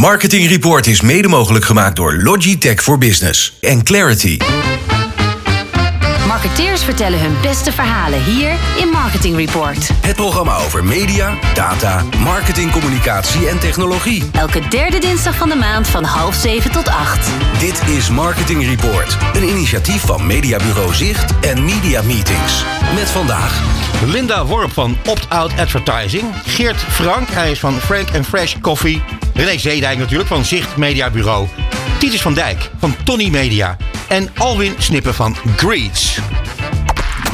Marketing Report is mede mogelijk gemaakt door Logitech for Business en Clarity. Marketeers vertellen hun beste verhalen hier in Marketing Report. Het programma over media, data, marketing, communicatie en technologie. Elke derde dinsdag van de maand van half zeven tot acht. Dit is Marketing Report, een initiatief van Mediabureau Zicht en Media Meetings. Met vandaag Linda Worp van Opt-Out Advertising. Geert Frank, hij is van Frank Fresh Coffee. René Zeedijk natuurlijk van Zicht Mediabureau. Titus van Dijk van Tony Media. En Alwin Snippen van Greets.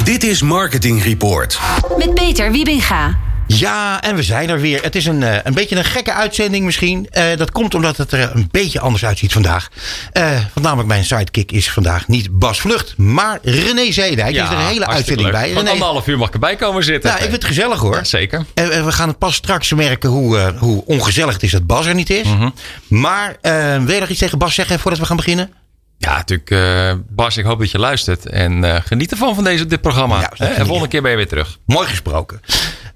Dit is Marketing Report. Met Peter Wiebinga. Ja, en we zijn er weer. Het is een, eh, een beetje een gekke uitzending misschien. Uh, dat komt omdat het er een beetje anders uitziet vandaag. Uh, want namelijk mijn sidekick is vandaag niet Bas Vlucht, maar René Zeedijk. Ja, is er een hele uitzending leuk. bij. René, anderhalf uur mag ik erbij komen zitten. Nou, ik vind het gezellig hoor. Ja, zeker. En we gaan het pas straks merken hoe, hoe ongezellig het is dat Bas er niet is. Mhm. Maar wil je nog iets tegen Bas zeggen voordat we gaan beginnen? Ja, natuurlijk. Uh, Bas, ik hoop dat je luistert. En uh, geniet ervan van deze, dit programma. Ja, en volgende keer ben je weer terug. Mooi gesproken.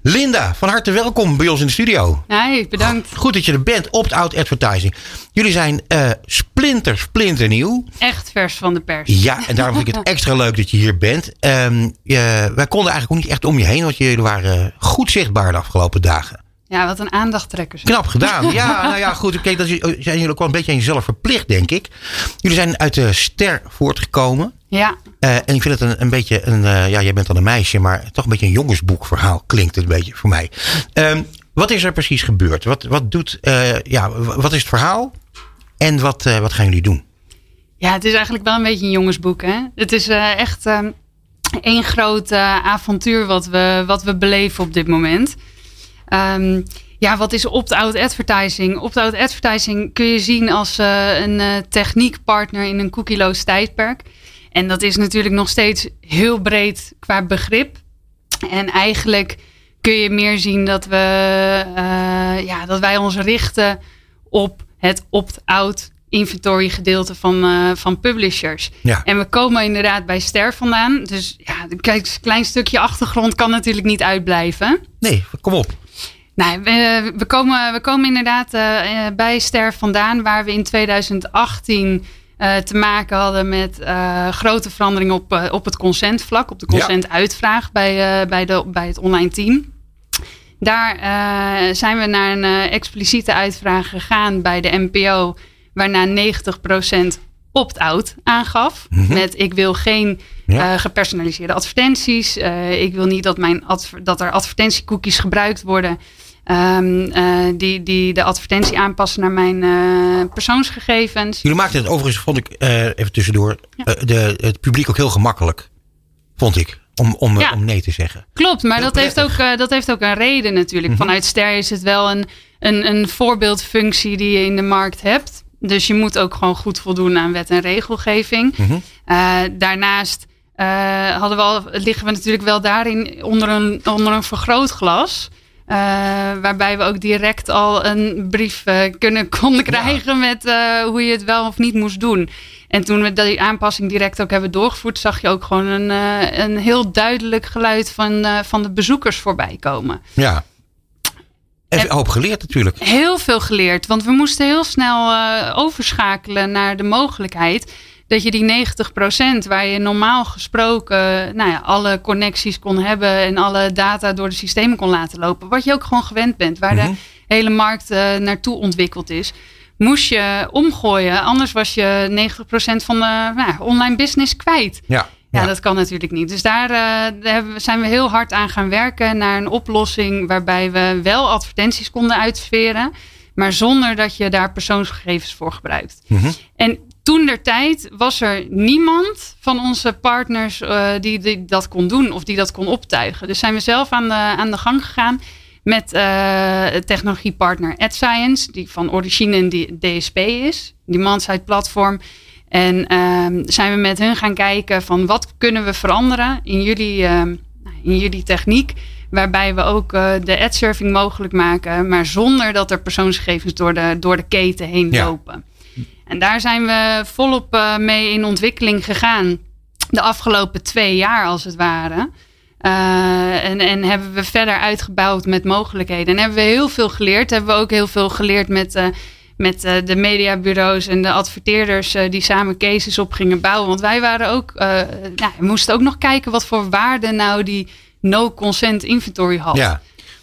Linda, van harte welkom bij ons in de studio. Hi, bedankt. Goed dat je er bent. Opt-out advertising. Jullie zijn uh, splinter, splinter nieuw. Echt vers van de pers. Ja, en daarom vind ik het extra leuk dat je hier bent. Um, je, wij konden eigenlijk ook niet echt om je heen. Want jullie waren goed zichtbaar de afgelopen dagen. Ja, wat een aandachttrekkers. Knap gedaan. Ja, nou ja, goed. Kijk, dat zijn jullie ook wel een beetje aan jezelf verplicht, denk ik. Jullie zijn uit de ster voortgekomen. Ja. Uh, en ik vind het een, een beetje een. Uh, ja, jij bent dan een meisje, maar toch een beetje een jongensboekverhaal klinkt het een beetje voor mij. Um, wat is er precies gebeurd? Wat, wat doet. Uh, ja, wat is het verhaal? En wat, wat gaan jullie doen? Ja, het is eigenlijk wel een beetje een jongensboek. Hè? Het is echt um, één groot avontuur wat we, wat we beleven op dit moment. Um, ja, wat is opt-out advertising? Opt-out advertising kun je zien als uh, een uh, techniekpartner in een cookieloos tijdperk. En dat is natuurlijk nog steeds heel breed qua begrip. En eigenlijk kun je meer zien dat, we, uh, ja, dat wij ons richten op het opt-out inventory gedeelte van, van publishers. Ja. En we komen inderdaad bij Ster vandaan. Dus ja, een klein stukje achtergrond kan natuurlijk niet uitblijven. Nee, kom op. Nou, we, we, komen, we komen inderdaad uh, bij Ster vandaan, waar we in 2018 uh, te maken hadden met uh, grote veranderingen op, op het consentvlak, op de consentuitvraag ja. bij, bij, de, bij het online team. Daar zijn we naar een expliciete uitvraag gegaan bij de NPO, waarna 90% opt-out aangaf. Mhm. Mm -hmm. Met ik wil geen ja. uh, gepersonaliseerde advertenties. Uh, ik wil niet dat, mijn dat er advertentiekoekjes gebruikt worden. Um, uh, die, die de advertentie aanpassen naar mijn persoonsgegevens. Jullie maakten het overigens, vond ik even tussendoor, ja. de, het publiek ook heel gemakkelijk. Vond ik. Om, om, ja. om nee te zeggen. Klopt, maar dat heeft, ook, dat heeft ook een reden natuurlijk. Mhm. Mm -hmm. Vanuit Ster is het wel een, een, een voorbeeldfunctie die je in de markt hebt. Dus je moet ook gewoon goed voldoen aan wet en regelgeving. Mm -hmm. uh, daarnaast hadden we al, liggen we natuurlijk wel daarin onder een, onder een vergrootglas. Uh, waarbij we ook direct al een brief kunnen, konden krijgen ja. met hoe je het wel of niet moest doen. En toen we die aanpassing direct ook hebben doorgevoerd, zag je ook gewoon een, een heel duidelijk geluid van, van de bezoekers voorbij komen. Ja. En een hoop geleerd natuurlijk. Heel veel geleerd. Want we moesten heel snel overschakelen naar de mogelijkheid dat je die 90% waar je normaal gesproken nou ja, alle connecties kon hebben en alle data door de systemen kon laten lopen. Wat je ook gewoon gewend bent, waar Mhm. mm -hmm. de hele markt uh, naartoe ontwikkeld is. Moest je omgooien, anders was je 90% van de nou, online business kwijt. Ja. Ja, ja, dat kan natuurlijk niet. Dus daar, uh, daar zijn we heel hard aan gaan werken naar een oplossing waarbij we wel advertenties konden uitsferen, maar zonder dat je daar persoonsgegevens voor gebruikt. Mm -hmm. En toen der tijd was er niemand van onze partners uh, die, die, dat kon doen of die dat kon optuigen. Dus zijn we zelf aan de, aan de gang gegaan met uh, technologiepartner AdScience, die van origine een DSP is, die man-side platform. En um, zijn we met hun gaan kijken van wat kunnen we veranderen in jullie, um, in jullie techniek. Waarbij we ook uh, de ad-surfing mogelijk maken. Maar zonder dat er persoonsgegevens door de, door de keten heen Ja. lopen. En daar zijn we volop uh, mee in ontwikkeling gegaan. De afgelopen twee jaar als het ware. Uh, en, en hebben we verder uitgebouwd met mogelijkheden. En hebben we heel veel geleerd. Hebben we ook heel veel geleerd met uh, met de mediabureaus en de adverteerders die samen cases op gingen bouwen. Want wij waren ook, nou, moesten ook nog kijken wat voor waarde nou die no-consent inventory had. Ja.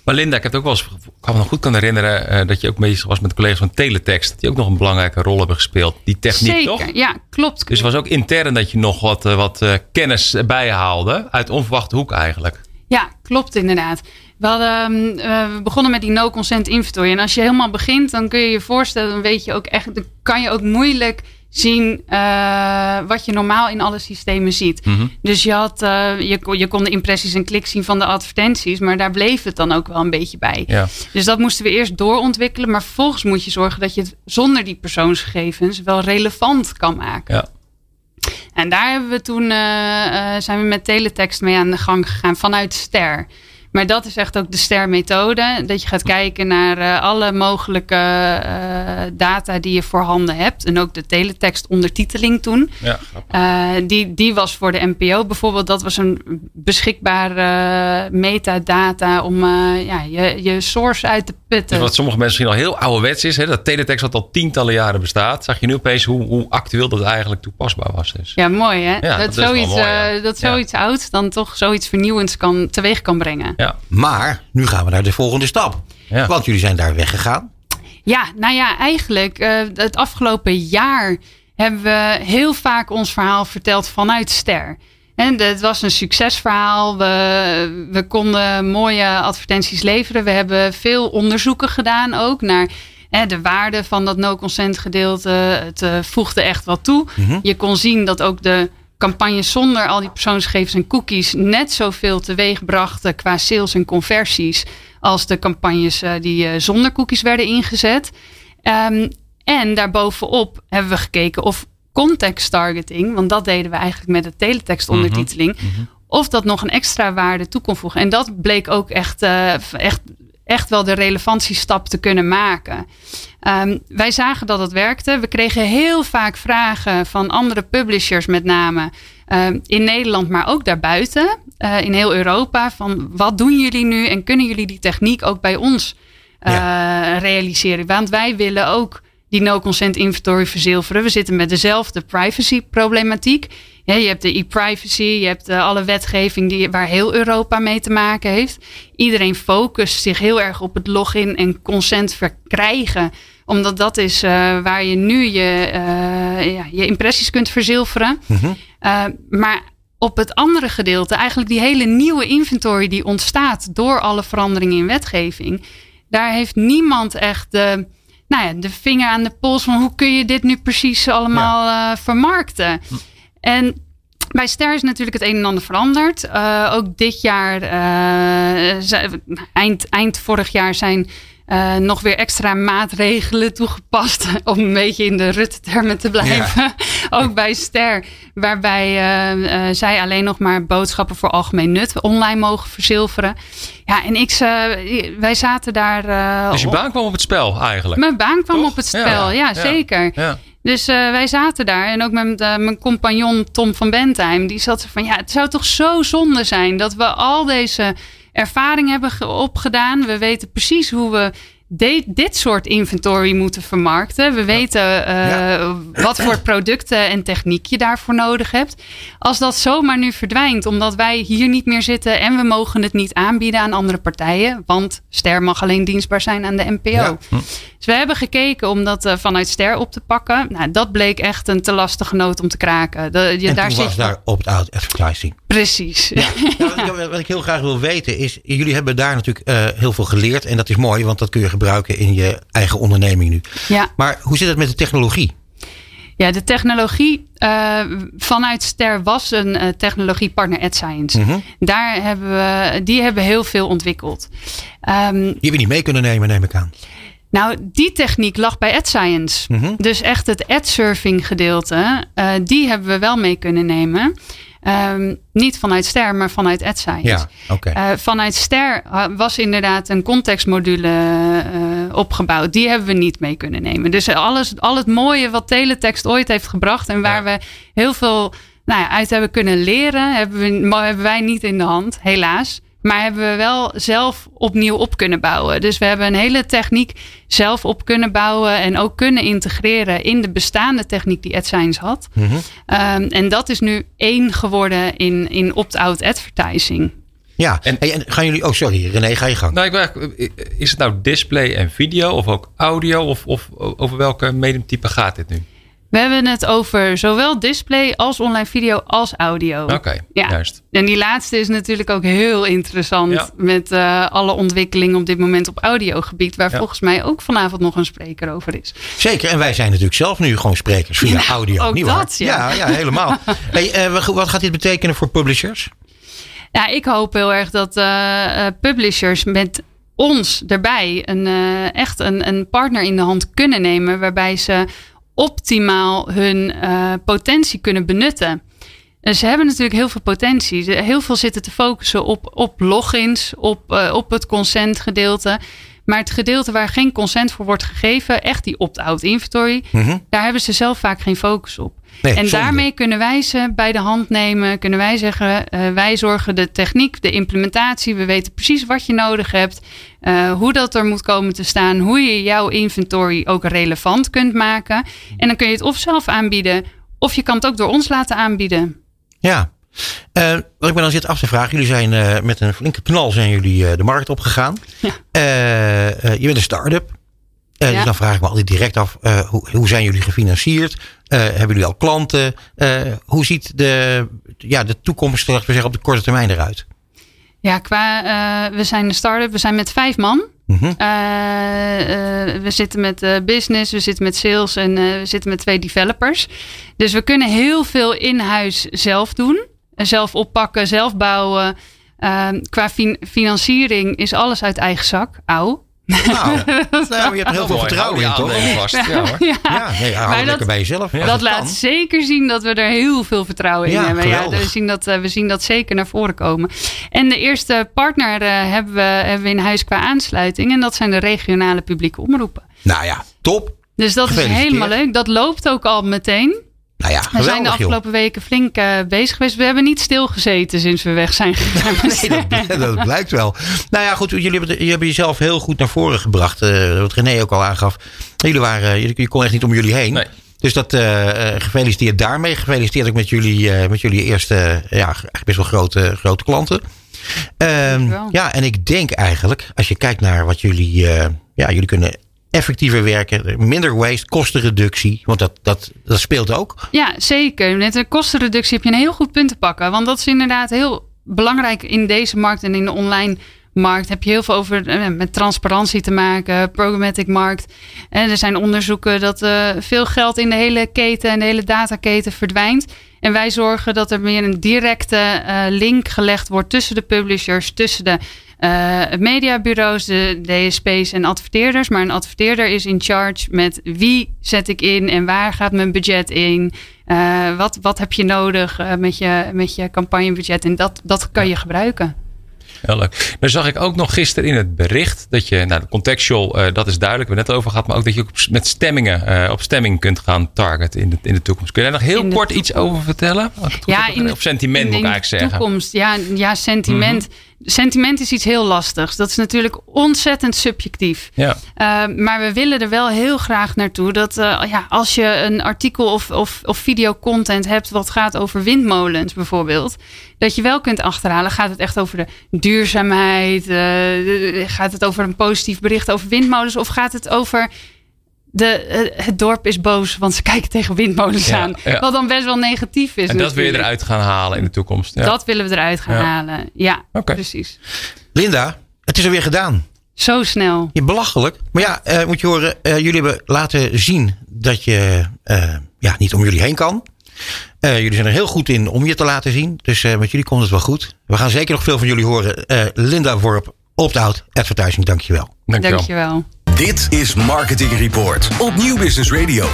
Maar Linda, ik heb het ook wel eens, ik kan me nog goed kan herinneren dat je ook bezig was met collega's van Teletext. Die ook nog een belangrijke rol hebben gespeeld. Die techniek Zeker, toch? ja, klopt. Dus het was ook intern dat je nog wat, wat kennis bijhaalde. Uit onverwachte hoek eigenlijk. Ja, klopt inderdaad. We, hadden, uh, we begonnen met die no-consent inventory. En als je helemaal begint, dan kun je je voorstellen, dan weet je ook echt, dan kan je ook moeilijk zien uh, wat je normaal in alle systemen ziet. Mhm. Dus je, had, uh, je, je kon de impressies en kliks zien van de advertenties, maar daar bleef het dan ook wel een beetje bij. Ja. Dus dat moesten we eerst doorontwikkelen, maar vervolgens moet je zorgen dat je het zonder die persoonsgegevens wel relevant kan maken. Ja. En daar hebben we toen, uh, zijn we met teletext mee aan de gang gegaan vanuit Ster. Maar dat is echt ook de STER-methode. Dat je gaat kijken naar uh, alle mogelijke uh, data die je voorhanden hebt. En ook de teletext-ondertiteling toen. Ja, uh, die, die was voor de NPO bijvoorbeeld. Dat was een beschikbare metadata om ja, je, je source uit te putten. Dus wat sommige mensen misschien al heel ouderwets is. Hè, dat teletext wat al tientallen jaren bestaat. Zag je nu opeens hoe, hoe actueel dat eigenlijk toepasbaar was. Dus. Ja, mooi hè. Ja, dat, zoiets, mooi, ja. dat zoiets oud dan toch zoiets vernieuwends kan, teweeg kan brengen. Ja. Maar nu gaan we naar de volgende stap. Ja. Want jullie zijn daar weggegaan. Ja, nou ja, eigenlijk uh, het afgelopen jaar hebben we heel vaak ons verhaal verteld vanuit Ster. En het was een succesverhaal. We, we konden mooie advertenties leveren. We hebben veel onderzoeken gedaan ook naar hè, de waarde van dat no-consent gedeelte. Het uh, voegde echt wat toe. Mhm. Je kon zien dat ook de campagnes zonder al die persoonsgegevens en cookies net zoveel teweeg brachten qua sales en conversies als de campagnes uh, die uh, zonder cookies werden ingezet. Um, en daarbovenop hebben we gekeken of context targeting, want dat deden we eigenlijk met de teletext ondertiteling, Mm -hmm. of dat nog een extra waarde toe kon voegen. En dat bleek ook echt, uh, echt, echt wel de relevantiestap te kunnen maken. Um, wij zagen dat het werkte. We kregen heel vaak vragen van andere publishers, met name uh, in Nederland, maar ook daarbuiten, uh, in heel Europa. Van wat doen jullie nu en kunnen jullie die techniek ook bij ons uh, ja. realiseren? Want wij willen ook die no-consent inventory verzilveren. We zitten met dezelfde privacy-problematiek. Ja, je hebt de e-privacy, je hebt uh, alle wetgeving die, waar heel Europa mee te maken heeft. Iedereen focust zich heel erg op het login en consent verkrijgen. Omdat dat is uh, waar je nu je, uh, ja, je impressies kunt verzilveren. Mm -hmm. maar op het andere gedeelte, eigenlijk die hele nieuwe inventory die ontstaat door alle veranderingen in wetgeving. Daar heeft niemand echt de nou ja, de vinger aan de pols van hoe kun je dit nu precies allemaal ja. uh, vermarkten. Hm. En bij Ster is natuurlijk het een en ander veranderd. Uh, ook dit jaar, uh, eind, eind vorig jaar zijn uh, nog weer extra maatregelen toegepast. Om een beetje in de Rutte-termen te blijven. Ja. ook bij Ster. Waarbij uh, uh, zij alleen nog maar boodschappen voor algemeen nut online mogen verzilveren. Ja, en ik, wij zaten daar. dus je op. baan kwam op het spel eigenlijk? Mijn baan kwam Toch? op het spel, ja, ja zeker. Ja. Dus wij zaten daar en ook met mijn compagnon Tom van Bentheim. Die zat van ja, het zou toch zo zonde zijn dat we al deze ervaring hebben opgedaan. We weten precies hoe we de, dit soort inventory moeten vermarkten. We weten uh, ja. wat voor producten en techniek je daarvoor nodig hebt. Als dat zomaar nu verdwijnt, omdat wij hier niet meer zitten en we mogen het niet aanbieden aan andere partijen, want Ster mag alleen dienstbaar zijn aan de NPO. Ja. Dus we hebben gekeken om dat uh, vanuit Ster op te pakken. Nou, dat bleek echt een te lastige noot om te kraken. De, je, en daar toen zit was daar opt-out advertising. Precies. Ja. nou, wat, ik, wat ik heel graag wil weten is, jullie hebben daar natuurlijk uh, heel veel geleerd en dat is mooi, want dat kun je gebruiken in je eigen onderneming nu. Ja. Maar hoe zit het met de technologie? Ja, de technologie uh, vanuit Ster was een uh, technologiepartner AdScience. Mm -hmm. Daar hebben we, die hebben heel veel ontwikkeld. Um, die hebben niet mee kunnen nemen, neem ik aan. Nou, die techniek lag bij AdScience. Mm -hmm. Dus echt het ad-surfing gedeelte, uh, die hebben we wel mee kunnen nemen. Um, niet vanuit Ster, maar vanuit AdScience. Ja, okay. uh, vanuit Ster was inderdaad een contextmodule uh, opgebouwd. Die hebben we niet mee kunnen nemen. Dus alles, al het mooie wat teletext ooit heeft gebracht en waar ja. we heel veel nou ja, uit hebben kunnen leren, hebben, we, hebben wij niet in de hand, helaas. Maar hebben we wel zelf opnieuw op kunnen bouwen. Dus we hebben een hele techniek zelf op kunnen bouwen. En ook kunnen integreren in de bestaande techniek die AdScience had. Mhm. Ehm, en dat is nu één geworden in, in opt-out advertising. Ja, en, gaan jullie... Oh, sorry, René, ga je gang. Nou, ik ben is het nou display en video of ook audio? Of, of over welke mediumtype gaat dit nu? We hebben het over zowel display als online video als audio. Oké, Ja. juist. En die laatste is natuurlijk ook heel interessant Ja. met eh, alle ontwikkelingen op dit moment op audiogebied, waar Ja. volgens mij ook vanavond nog een spreker over is. Zeker, en wij zijn natuurlijk zelf nu gewoon sprekers via Ja, audio. ook niet dat, ja. ja. Helemaal. hey, eh, wat- gaat dit betekenen voor publishers? Ja, ik hoop heel erg dat eh, publishers met ons erbij een, echt een, een partner in de hand kunnen nemen, waarbij ze optimaal hun eh, potentie kunnen benutten. En ze hebben natuurlijk heel veel potentie. Heel veel zitten te focussen op, op logins, op, eh, op het consent-gedeelte. Maar het gedeelte waar geen consent voor wordt gegeven, echt die opt-out inventory, Mhm. daar hebben ze zelf vaak geen focus op. Nee, en daarmee kunnen wij ze bij de hand nemen. Kunnen wij zeggen, eh, wij zorgen de techniek, de implementatie. We weten precies wat je nodig hebt. eh, hoe dat er moet komen te staan. Hoe je jouw inventory ook relevant kunt maken. En dan kun je het of zelf aanbieden. Of je kan het ook door ons laten aanbieden. Ja. Eh, wat ik me dan zit af te vragen. Jullie zijn met een flinke knal zijn jullie de markt opgegaan. Ja. Je bent een start-up. Eh, Ja. Dus dan vraag ik me altijd direct af. eh, hoe, hoe zijn jullie gefinancierd? Eh, hebben jullie al klanten? Hoe ziet de, ja, de toekomst we zeggen, op de korte termijn eruit? Ja, qua, we zijn een start-up. We zijn met vijf man. Mhm. We zitten met business, we zitten met sales en we zitten met twee developers. Dus we kunnen heel veel in huis zelf doen. Zelf oppakken, zelf bouwen. Qua fin- financiering is alles uit eigen zak. Auw. Nou, nou, je hebt er heel veel vertrouwen in, toch? vast. Ja, hoor. Ja. Ja, nee, hou Maar lekker bij jezelf. dat laat zeker zien dat we er heel veel vertrouwen in Ja, hebben. geweldig. we, zien dat, eh, we zien dat zeker naar voren komen. En de eerste partner eh, hebben, we, hebben we in huis qua aansluiting. En dat zijn de regionale publieke omroepen. Nou ja, top. Dus dat is helemaal leuk. Dat loopt ook al meteen. Nou ja, We zijn de joh. afgelopen weken flink eh, bezig geweest. We hebben niet stilgezeten sinds we weg zijn gegaan. Nee, dat, dat blijkt wel. Nou ja, goed. Jullie hebben, jullie hebben jezelf heel goed naar voren gebracht. eh, wat René ook al aangaf. Jullie waren, jullie, je kon echt niet om jullie heen. Nee. Dus dat eh, eh, gefeliciteerd daarmee. Gefeliciteerd ook met jullie, eh, met jullie eerste, eh, ja, best wel grote, grote klanten. Ehm, ja, en ik denk eigenlijk, als je kijkt naar wat jullie, eh, ja, jullie kunnen effectiever werken, minder waste, kostenreductie, want dat, dat, dat speelt ook. Ja, zeker. Met een kostenreductie heb je een heel goed punt te pakken. Want dat is inderdaad heel belangrijk in deze markt en in de online markt. Heb je heel veel over eh, met transparantie te maken, programmatic markt. En er zijn onderzoeken dat eh, veel geld in de hele keten en de hele dataketen verdwijnt. En wij zorgen dat er meer een directe eh, link gelegd wordt tussen de publishers, tussen de eh, mediabureaus, de DSP's en adverteerders. Maar een adverteerder is in charge met wie zet ik in en waar gaat mijn budget in. Eh, wat, wat heb je nodig eh, met, je, met je campagnebudget? En dat, dat kan je gebruiken. Heel leuk. Dan zag ik ook nog gisteren in het bericht dat je, nou, de contextual, dat is duidelijk, we hebben het net over gehad, maar ook dat je ook met stemmingen, op stemming kunt gaan targeten in de, in de toekomst. Kun je daar nog heel In de kort iets over vertellen? Heb begrepen? of sentiment in, moet ik in eigenlijk de zeggen. toekomst, ja, ja sentiment. Sentiment is iets heel lastigs. Dat is natuurlijk ontzettend subjectief. Ja. Uh, maar we willen er wel heel graag naartoe dat uh, ja, als je een artikel of, of, of videocontent hebt wat gaat over windmolens bijvoorbeeld, dat je wel kunt achterhalen. Gaat het echt over de duurzaamheid? Uh, gaat het over een positief bericht over windmolens? Of gaat het over de, uh, het dorp is boos, want ze kijken tegen windmolens Ja, aan. ja. Wat dan best wel negatief is. En dat wil je eruit gaan halen in de toekomst. Ja. Dat willen we eruit gaan Ja. halen. Ja, precies. Linda, het is er weer gedaan. Zo snel. Je belachelijk. Maar ja, eh, moet je horen, eh, jullie hebben laten zien dat je eh, ja, niet om jullie heen kan. Eh, jullie zijn er heel goed in om je te laten zien. Dus eh, met jullie komt het wel goed. We gaan zeker nog veel van jullie horen. Eh, Linda Worp, Opt-out Advertising, dankjewel. Dankjewel. Dankjewel. Dit is Marketing Report op Nieuw Business Radio.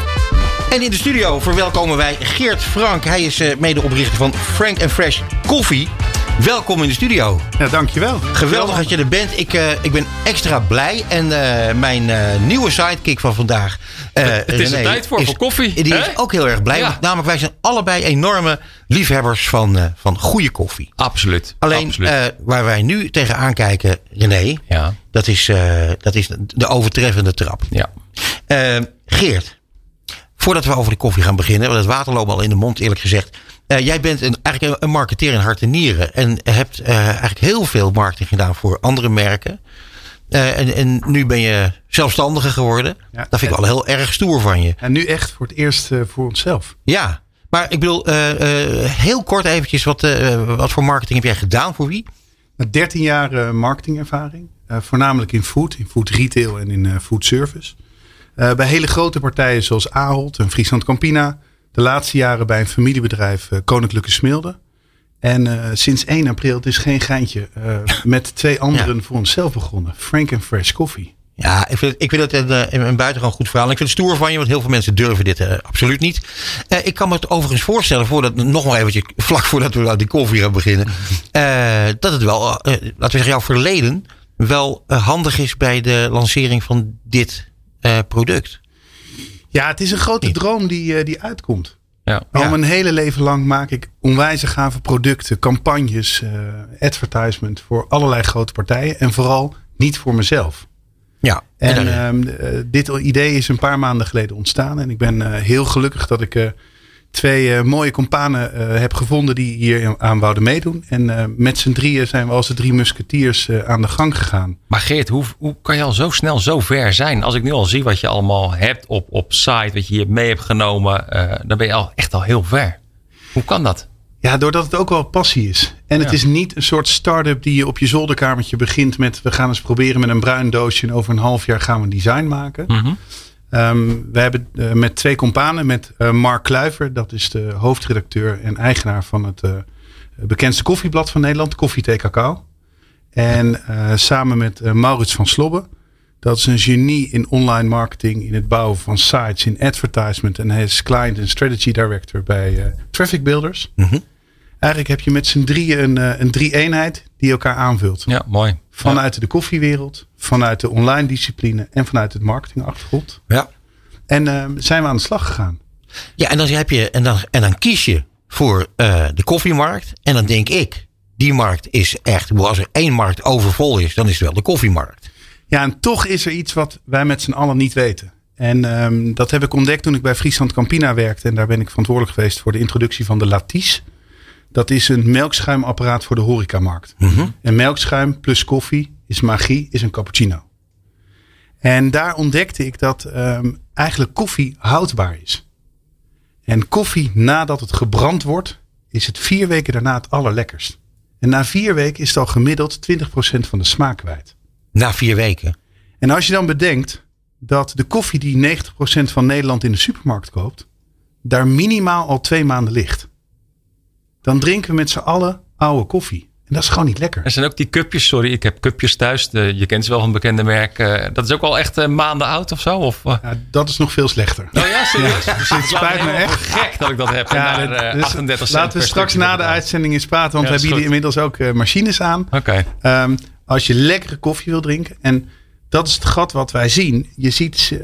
En in de studio verwelkomen wij Geert Frank. Hij is eh, medeoprichter van Frank Fresh Coffee. Welkom in de studio. Ja, dankjewel. Geweldig dat je er bent. Ik, uh, ik ben extra blij. En uh, mijn uh, nieuwe sidekick van vandaag. het is René, tijd voor, is, voor koffie. Die hè? is ook heel erg blij. Ja. Want namelijk, wij zijn allebei enorme liefhebbers van, van goede koffie. Absoluut. Alleen Absoluut. waar wij nu tegenaan kijken, René. Ja. Dat, is, dat is de overtreffende trap. Ja. Geert. Voordat we over de koffie gaan beginnen, want het water loopt al in de mond, eerlijk gezegd. Uh, jij bent een, eigenlijk een marketeer in hart en nieren. En hebt uh, eigenlijk heel veel marketing gedaan voor andere merken. Uh, en, en, nu ben je zelfstandige geworden. Ja, dat vind ik wel heel erg stoer van je. En nu echt voor het eerst voor onszelf. Ja, maar ik bedoel, heel kort eventjes, wat, wat voor marketing heb jij gedaan voor wie? Met 13 jaar marketingervaring. voornamelijk in food, in food retail en in food service. bij hele grote partijen zoals Ahold en Friesland Campina de laatste jaren bij een familiebedrijf uh, Koninklijke Smilde. En uh, sinds 1 april, het is geen geintje, uh, met twee anderen ja. voor onszelf begonnen. Frank and Fresh Coffee. Ja, ik vind, ik vind het een, een buitengewoon goed verhaal. Ik vind het stoer van je, want heel veel mensen durven dit uh, absoluut niet. Ik kan me het overigens voorstellen, voordat, nog maar eventjes, vlak voordat we aan die koffie gaan beginnen. Dat het wel, laten we zeggen, jouw verleden wel handig is bij de lancering van dit product. Ja, het is een grote droom die, die uitkomt. Ja. Al Ja. mijn hele leven lang maak ik onwijze gave producten, campagnes, uh, advertisement voor allerlei grote partijen. En vooral niet voor mezelf. Ja, En, en, en uh, dit idee is een paar maanden geleden ontstaan. En ik ben uh, heel gelukkig dat ik twee mooie companen heb gevonden die hier aan wouden meedoen. En met z'n drieën zijn we als de drie musketiers aan de gang gegaan. Maar Geert, hoe, hoe kan je al zo snel zo ver zijn? Als ik nu al zie wat je allemaal hebt op, op site, wat je hier mee hebt genomen, dan ben je al echt al heel ver. Hoe kan dat? Ja, doordat het ook wel passie is. En het Ja. is niet een soort start-up die je op je zolderkamertje begint met... we gaan eens proberen met een bruin doosje en over een half jaar gaan we een design maken. Mhm. Um, we hebben uh, met twee companen, met uh, Mark Kluiver, dat is de hoofdredacteur en eigenaar van het uh, bekendste koffieblad van Nederland, Koffie Thee Cacao. En samen met Maurits van Slobbe, dat is een genie in online marketing, in het bouwen van sites, in advertisement. En hij is client en strategy director bij Traffic Builders. -hmm. Eigenlijk heb je met z'n drieën een, een drie-eenheid die elkaar aanvult. Ja, mooi. Vanuit ja. de koffiewereld, vanuit de online discipline en vanuit het marketingachtergrond. Ja. En uh, zijn we aan de slag gegaan. Ja, en dan, heb je, en dan, en dan kies je voor uh, de koffiemarkt. En dan denk ik, die markt is echt, als er één markt overvol is, dan is het wel de koffiemarkt. Ja, en toch is er iets wat wij met z'n allen niet weten. En um, dat heb ik ontdekt toen ik bij Friesland Campina werkte. En daar ben ik verantwoordelijk geweest voor de introductie van de Laties. Dat is een melkschuimapparaat voor de horecamarkt. Mm -hmm. En melkschuim plus koffie is magie, is een cappuccino. En daar ontdekte ik dat um, eigenlijk koffie houdbaar is. En koffie nadat het gebrand wordt, is het vier weken daarna het allerlekkerst. En na vier weken is het al gemiddeld 20% van de smaak kwijt. Na vier weken? En als je dan bedenkt dat de koffie die 90% van Nederland in de supermarkt koopt, daar minimaal al twee maanden ligt. Dan drinken we met z'n allen oude koffie. En dat is gewoon niet lekker. Er zijn ook die cupjes, sorry, ik heb cupjes thuis. De, je kent ze wel van bekende merk. Uh, dat is ook al echt uh, maanden oud of zo? Of, uh... ja, dat is nog veel slechter. Oh ja, serieus? Ja, dus het spijt me echt. gek dat ik dat heb. Ja, ja, naar, dus 38 laten we straks na de uitzending eens praten. Want we hebben hier inmiddels ook machines aan. Oké. Okay. Um, als je lekkere koffie wil drinken. En dat is het gat wat wij zien. Je ziet uh,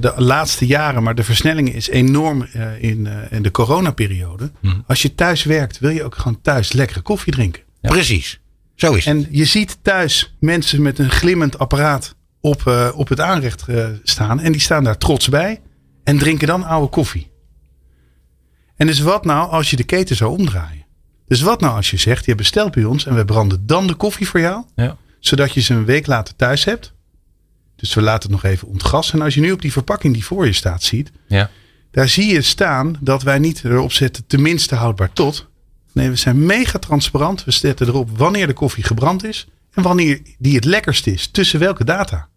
de laatste jaren, maar de versnelling is enorm uh, in, uh, in de coronaperiode. Mm. Als je thuis werkt, wil je ook gewoon thuis lekkere koffie drinken. Ja. Precies. Zo is het. En je ziet thuis mensen met een glimmend apparaat op, op het aanrecht staan. En die staan daar trots bij. En drinken dan oude koffie. En dus wat nou als je de keten zou omdraaien? Dus wat nou als je zegt, je bestelt bij ons en we branden dan de koffie voor jou. Ja. Zodat je ze een week later thuis hebt. Dus we laten het nog even ontgassen. En als je nu op die verpakking die voor je staat ziet. Ja. Daar zie je staan dat wij niet erop zetten tenminste houdbaar tot. Nee, we zijn mega transparant. We zetten erop wanneer de koffie gebrand is. En wanneer die het lekkerst is. Tussen welke data.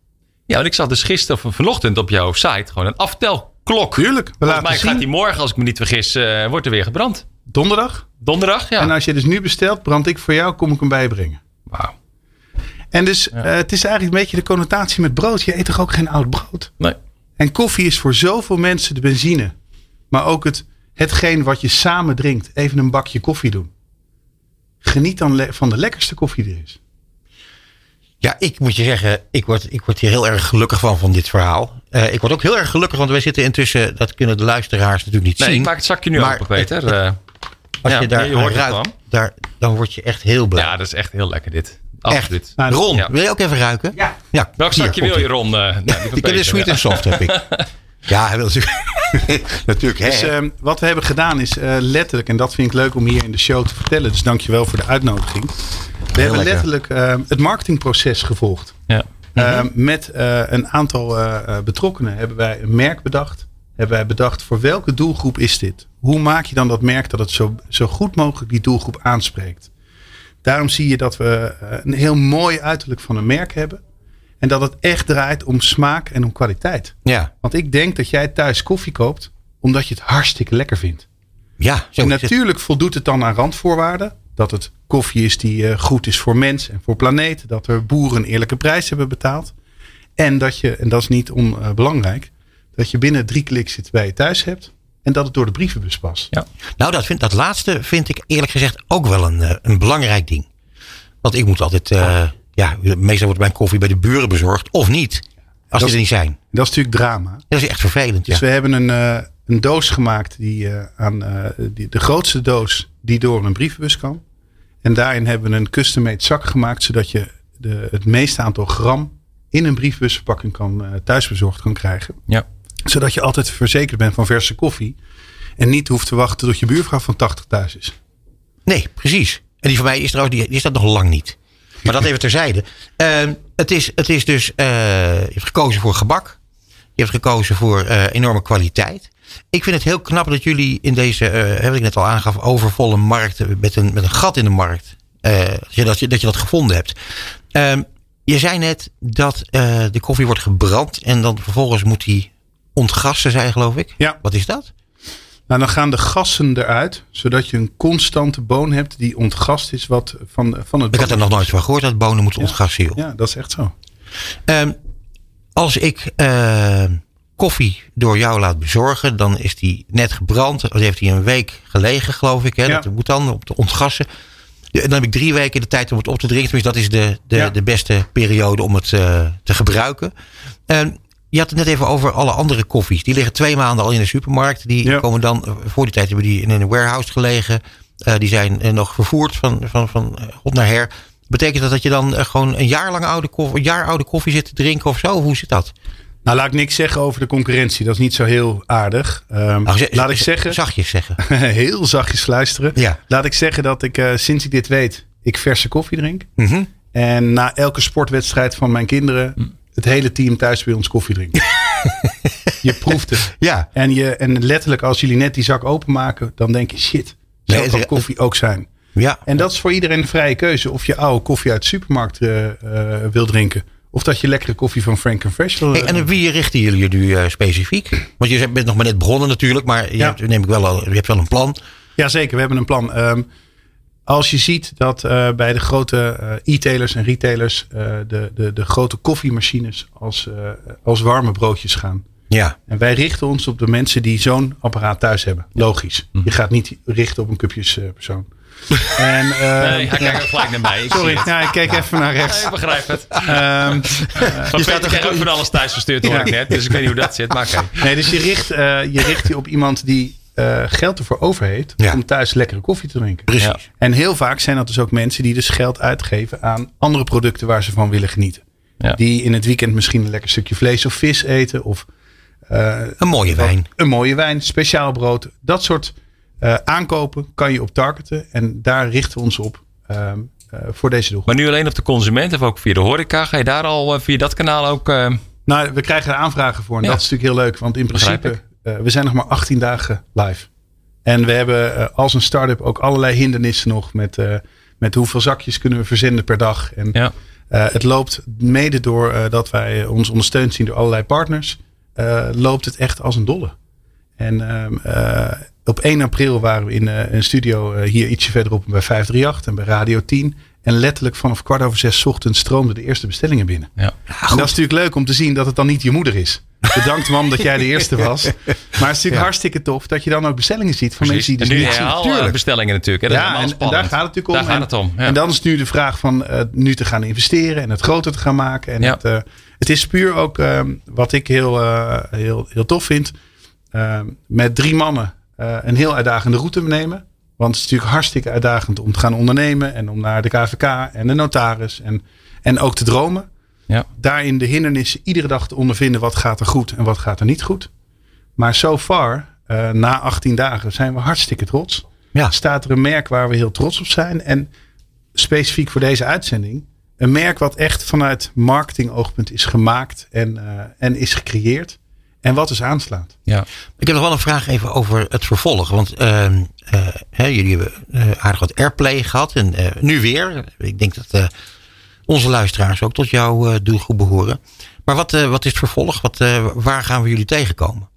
Ja, want ik zag dus gisteren of vanochtend op jouw site gewoon een aftelklok. Tuurlijk. We Volgens mij gaat die morgen, als ik me niet vergis, uh, wordt er weer gebrand. Donderdag. Donderdag, ja. En als je dus nu bestelt, brand ik voor jou, kom ik hem bijbrengen. Wauw. En dus ja. uh, het is eigenlijk een beetje de connotatie met brood. Je eet toch ook geen oud brood? Nee. En koffie is voor zoveel mensen de benzine. Maar ook het, hetgeen wat je samen drinkt. Even een bakje koffie doen. Geniet dan van de lekkerste koffie die er is. Ja, ik moet je zeggen, ik word, ik word hier heel erg gelukkig van, van dit verhaal. Eh, ik word ook heel erg gelukkig, want wij zitten intussen, dat kunnen de luisteraars natuurlijk niet Nee, zien. ik maak het zakje nu Maar open, Peter. het- Eh, Als ja, je daar je hoort ruikt, daar, dan word je echt heel blij. ja, dat is echt heel lekker dit. Absoluut. Nou, Ron, Ja. wil je ook even ruiken? Ja. ja Welk hier, zakje wil je. Ron? Eh, nou, die Ik heb sweet ja. en soft, heb ik. Ja, hij wil natuurlijk. natuurlijk, hè. Dus ehm, wat we hebben gedaan is eh, letterlijk, en dat vind ik leuk om hier in de show te vertellen. Dus dankjewel voor de uitnodiging. We hebben lekker. letterlijk ehm, het marketingproces gevolgd. Ja. Ehm, met eh, een aantal betrokkenen hebben wij een merk bedacht. Hebben wij bedacht voor welke doelgroep is dit? Hoe maak je dan dat merk dat het zo, zo goed mogelijk die doelgroep aanspreekt? Daarom zie je dat we eh, een heel mooi uiterlijk van een merk hebben. En dat het echt draait om smaak en om kwaliteit. ja, Want ik denk dat jij thuis koffie koopt omdat je het hartstikke lekker vindt. ja, zo En het. natuurlijk voldoet het dan aan randvoorwaarden. Dat het koffie is die eh, goed is voor mens en voor planeet. Dat er boeren een eerlijke prijs hebben betaald. En dat je, en dat is niet onbelangrijk, dat je binnen drie kliks het bij je thuis hebt. En dat het door de brievenbus past. Ja. Nou, dat, vind, dat laatste vind ik eerlijk gezegd ook wel een, eh, een belangrijk ding. Want ik moet altijd, eh, ja, meestal wordt mijn koffie bij de buren bezorgd of niet. Als Dat die is- er niet zijn. Dat is natuurlijk drama. Dat is echt vervelend. Dus Ja. we hebben een, eh, een doos gemaakt die, eh, aan eh, die, de grootste doos die door een brievenbus kan. En daarin hebben we een custom-made zak gemaakt, zodat je de, het meeste aantal gram in een briefbusverpakking kan, eh, thuisbezorgd kan krijgen. Ja. Zodat je altijd verzekerd bent van verse koffie. En niet hoeft te wachten tot je buurvrouw van 80 thuis is. Nee, precies. En die van mij is trouwens, die, die is dat nog lang niet. Maar dat even terzijde. Ehm, het, is, het is dus, eh, je hebt gekozen voor gebak. Je hebt gekozen voor eh, enorme kwaliteit. Ik vind het heel knap dat jullie in deze, eh heb ik net al aangaf, overvolle markt, eh, met een, met een gat in de markt, eh, dat, je, dat, je, dat gevonden hebt. Ehm, je zei net dat eh, de koffie wordt gebrand en dan vervolgens moet die ontgassen zijn, geloof ik. Ja. Wat is dat? Nou, dan gaan de gassen eruit, zodat je een constante boon hebt die ontgast is wat van, van het Ik had er nog nooit van gehoord dat bonen moeten ontgassen. joh. Ja, dat is echt zo. Ehm, als ik eh, koffie door jou laat bezorgen, dan is die net gebrand. Dan heeft hij een week gelegen, geloof ik. Hè? Ja. Dat moet dan om te ontgassen. De- Dan heb ik drie weken de tijd om het op te drinken. Dus dat is de, de, Ja. de beste periode om het eh, te gebruiken. Ehm, je had het net even over alle andere koffies. Die liggen twee maanden al in de supermarkt. Die Ja. komen dan, eh, voor die tijd hebben die in een warehouse gelegen. Eh, die zijn eh, nog vervoerd van, van, van god naar her. Betekent dat dat je dan gewoon een jaar lang oude koffie, een jaar oude koffie zit te drinken of zo? Hoe zit dat? Nou, laat ik niks zeggen over de concurrentie. Dat is niet zo heel aardig. Ze- laat ik ze- zeggen, Zachtjes zeggen. heel zachtjes luisteren. Ja. Laat ik zeggen dat ik sinds ik dit weet, ik verse koffie drink. Mhm. En na elke sportwedstrijd van mijn kinderen, Hm. Het hele team thuis bij ons koffie drinkt. je proeft het. Ja. En, je, en letterlijk, als jullie net die zak openmaken, dan denk je, shit, zo Nee, koffie ook zijn. Ja. En dat is voor iedereen een vrije keuze. Of je oude koffie uit de supermarkt eh, eh, wil drinken. Of dat je lekkere koffie van Frank Fresh wil Hey, en op wie richten jullie nu eh, specifiek? Want je bent nog maar net begonnen natuurlijk, maar je, Ja. hebt, neem ik wel al, je hebt wel een plan. Jazeker, we hebben een plan. Ehm, als je ziet dat eh, bij de grote eh, e-tailers en retailers eh, de, de, de grote koffiemachines als, eh, als warme broodjes gaan. Ja. En wij richten ons op de mensen die zo'n apparaat thuis hebben. Logisch. Je gaat niet richten op een cupjespersoon. en, ehm, Nee, hij kijkt gelijk naar mij. Ik sorry, ja, ik keek even naar rechts. Ik begrijp het. Ehm, Maar Peter krijgt ook van alles thuis verstuurd hoor Ja. ik net. Dus ik weet niet hoe dat zit. Maar oké. nee, dus je richt, eh, je richt je op iemand die eh, geld ervoor over heeft Ja. om thuis lekkere koffie te drinken. Precies. Ja. En heel vaak zijn dat dus ook mensen die dus geld uitgeven aan andere producten waar ze van willen genieten. Ja. Die in het weekend misschien een lekker stukje vlees of vis eten. Of eh, Een mooie wijn. een mooie wijn, speciaal brood. Dat soort eh, aankopen kan je op targeten. En daar richten we ons op ehm, eh, voor deze doelgroep. Maar nu alleen op de consument of ook via de horeca? Ga je daar al via dat kanaal ook... eh, Nou, we krijgen er aanvragen voor. En Ja. dat is natuurlijk heel leuk. Want in principe, eh, we zijn nog maar 18 dagen live. En we hebben eh, als een start-up ook allerlei hindernissen nog. Met, eh, met hoeveel zakjes kunnen we verzenden per dag. En ja. het loopt mede door dat wij ons ondersteund zien door allerlei partners. loopt het echt als een dolle. En ehm, eh, op 1 april waren we in een studio hier ietsje verderop bij 538 en bij Radio 10. En letterlijk vanaf kwart over zes 's ochtends stroomden de eerste bestellingen binnen. Ja. En dat is natuurlijk leuk om te zien dat het dan niet je moeder is. Bedankt mam dat jij de eerste was. het is natuurlijk hartstikke tof dat je dan ook bestellingen ziet van Precies. mensen die en dus nu niet zien. bestellingen natuurlijk. Hè? Dat is Ja, helemaal en, en daar gaat het natuurlijk om. Daar gaat en, het om. Ja. en dan is nu de vraag van eh, nu te gaan investeren en het groter te gaan maken. En het, eh, het is puur ook eh, wat ik heel, eh, heel, heel tof vind. eh, met drie mannen een heel uitdagende route nemen. Want het is natuurlijk hartstikke uitdagend om te gaan ondernemen. En om naar de KVK en de notaris. En, en ook te dromen. Ja. Daarin de hindernissen iedere dag te ondervinden. Wat gaat er goed en wat gaat er niet goed. Maar so far, eh, na 18 dagen, zijn we hartstikke trots Ja. staat er een merk waar we heel trots op zijn. En specifiek voor deze uitzending. Een merk wat echt vanuit marketingoogpunt is gemaakt en, eh, en is gecreëerd. En wat dus aanslaat. Ja. Ik heb nog wel een vraag even over het vervolg. Want ehm, eh, hè, jullie hebben eh, aardig wat airplay gehad. En eh, nu weer. Ik denk dat eh, onze luisteraars ook tot jouw eh, doelgroep behoren. Maar wat, eh, wat is het vervolg? Wat, eh, waar gaan we jullie tegenkomen?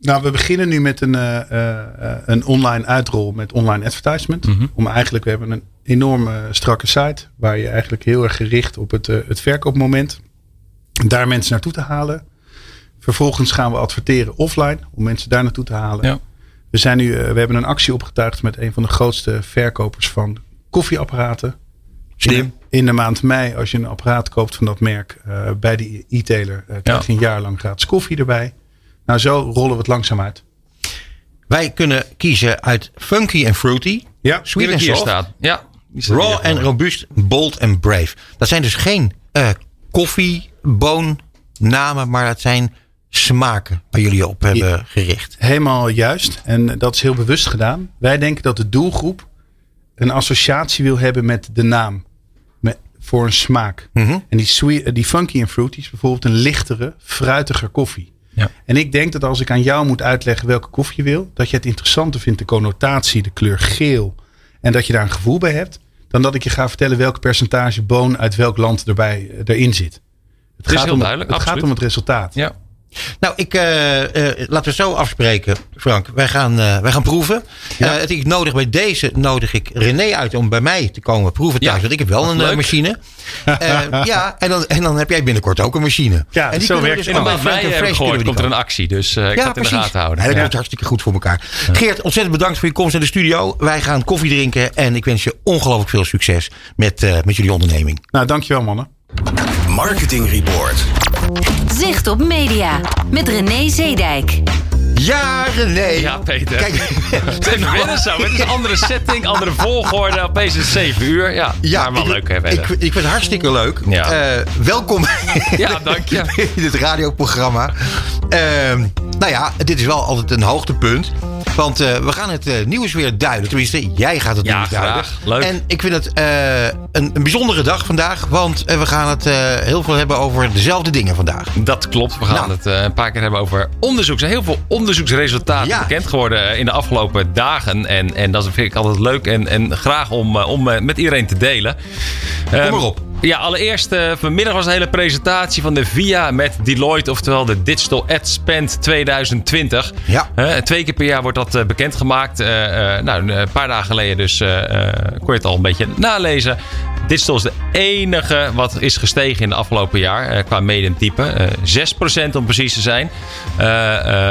Nou, we beginnen nu met een, eh, eh, eh, een online uitrol met online advertisement. Om eigenlijk, we hebben een enorme strakke site. Waar je eigenlijk heel erg gericht op het, het verkoopmoment. Daar mensen naartoe te halen. Vervolgens gaan we adverteren offline. Om mensen daar naartoe te halen. Ja. We, zijn nu, eh, we hebben een actie opgetuigd met een van de grootste verkopers van koffieapparaten. Slim. In de maand mei, als je een apparaat koopt van dat merk eh, bij die e-tailer, eh, krijg je een jaar lang gratis koffie erbij. Nou, zo rollen we het langzaam uit. Wij kunnen kiezen uit funky en fruity. Ja, Sweet en soft. staat. Ja. Raw en robuust, bold en brave. Dat zijn dus geen eh koffieboonnamen, maar dat zijn smaken waar jullie op hebben gericht. helemaal juist. En dat is heel bewust gedaan. Wij denken dat de doelgroep een associatie wil hebben met de naam. Met, voor een smaak. Mhm. En die, sweet, die funky en fruity is bijvoorbeeld een lichtere, fruitiger koffie. Ja. En ik denk dat als ik aan jou moet uitleggen welke koffie je wil, dat je het interessanter vindt, de connotatie, de kleur geel. En dat je daar een gevoel bij hebt, dan dat ik je ga vertellen welk percentage boon uit welk land erbij, eh, erin zit. Het, is gaat, heel om, duidelijk, het gaat om het resultaat. Ja. Nou, ik, eh, eh, laten we zo afspreken, Frank. Wij gaan, eh, wij gaan proeven. Ja. Eh, het, ik nodig bij deze nodig ik René uit om bij mij te komen proeven thuis. Ja, Want ik heb wel een eh, machine. Eh, ja, en dan, en dan heb jij binnenkort ook een machine. Ja, en zo kunnen we werkt het. allemaal En bij mij Fresh gehoord, komt er die een actie. Dus eh, ik ga het in de gaten houden. Ja, dat komt hartstikke goed voor elkaar. Geert, ontzettend bedankt voor je komst naar de studio. Wij gaan koffie drinken en ik wens je ongelooflijk veel succes met, eh, met jullie onderneming. Nou, dankjewel mannen. Marketing Report. Zicht op media met René Zeedijk. Ja, René. Ja, Peter. Kijk, Het is even wennen zo. Het is een andere setting, andere volgorde. Opeens is het 7 uur. Ja, maar wel ik, leuk hè, ik, ik vind het hartstikke leuk. Ja. Eh, welkom Ja, dank je. in het radioprogramma. Ehm, nou ja, dit is wel altijd een hoogtepunt. Want eh, we gaan het eh, nieuws weer duiden. Tenminste, jij gaat het Ja, nieuws duiden. Leuk. En ik vind het een, een bijzondere dag vandaag. Want we gaan het heel veel hebben over dezelfde dingen vandaag. Dat klopt. We gaan Nou. het een paar keer hebben over onderzoek. Er zijn heel veel onderzoeksresultaten Ja. bekend geworden eh, in de afgelopen dagen. En, en dat vind ik altijd leuk en, en graag om, eh, om eh, met iedereen te delen. Kom Ehm, maar op. Ja, allereerst vanmiddag was een hele presentatie van de VIA met Deloitte, oftewel de Digital Ad Spend 2020. Ja. Twee keer per jaar wordt dat eh, bekendgemaakt. Nou, een paar dagen geleden dus kon je het al een beetje nalezen. Digital is de enige wat is gestegen in de afgelopen jaar eh, qua mediumtype. Eh 6% om precies te zijn. Eh,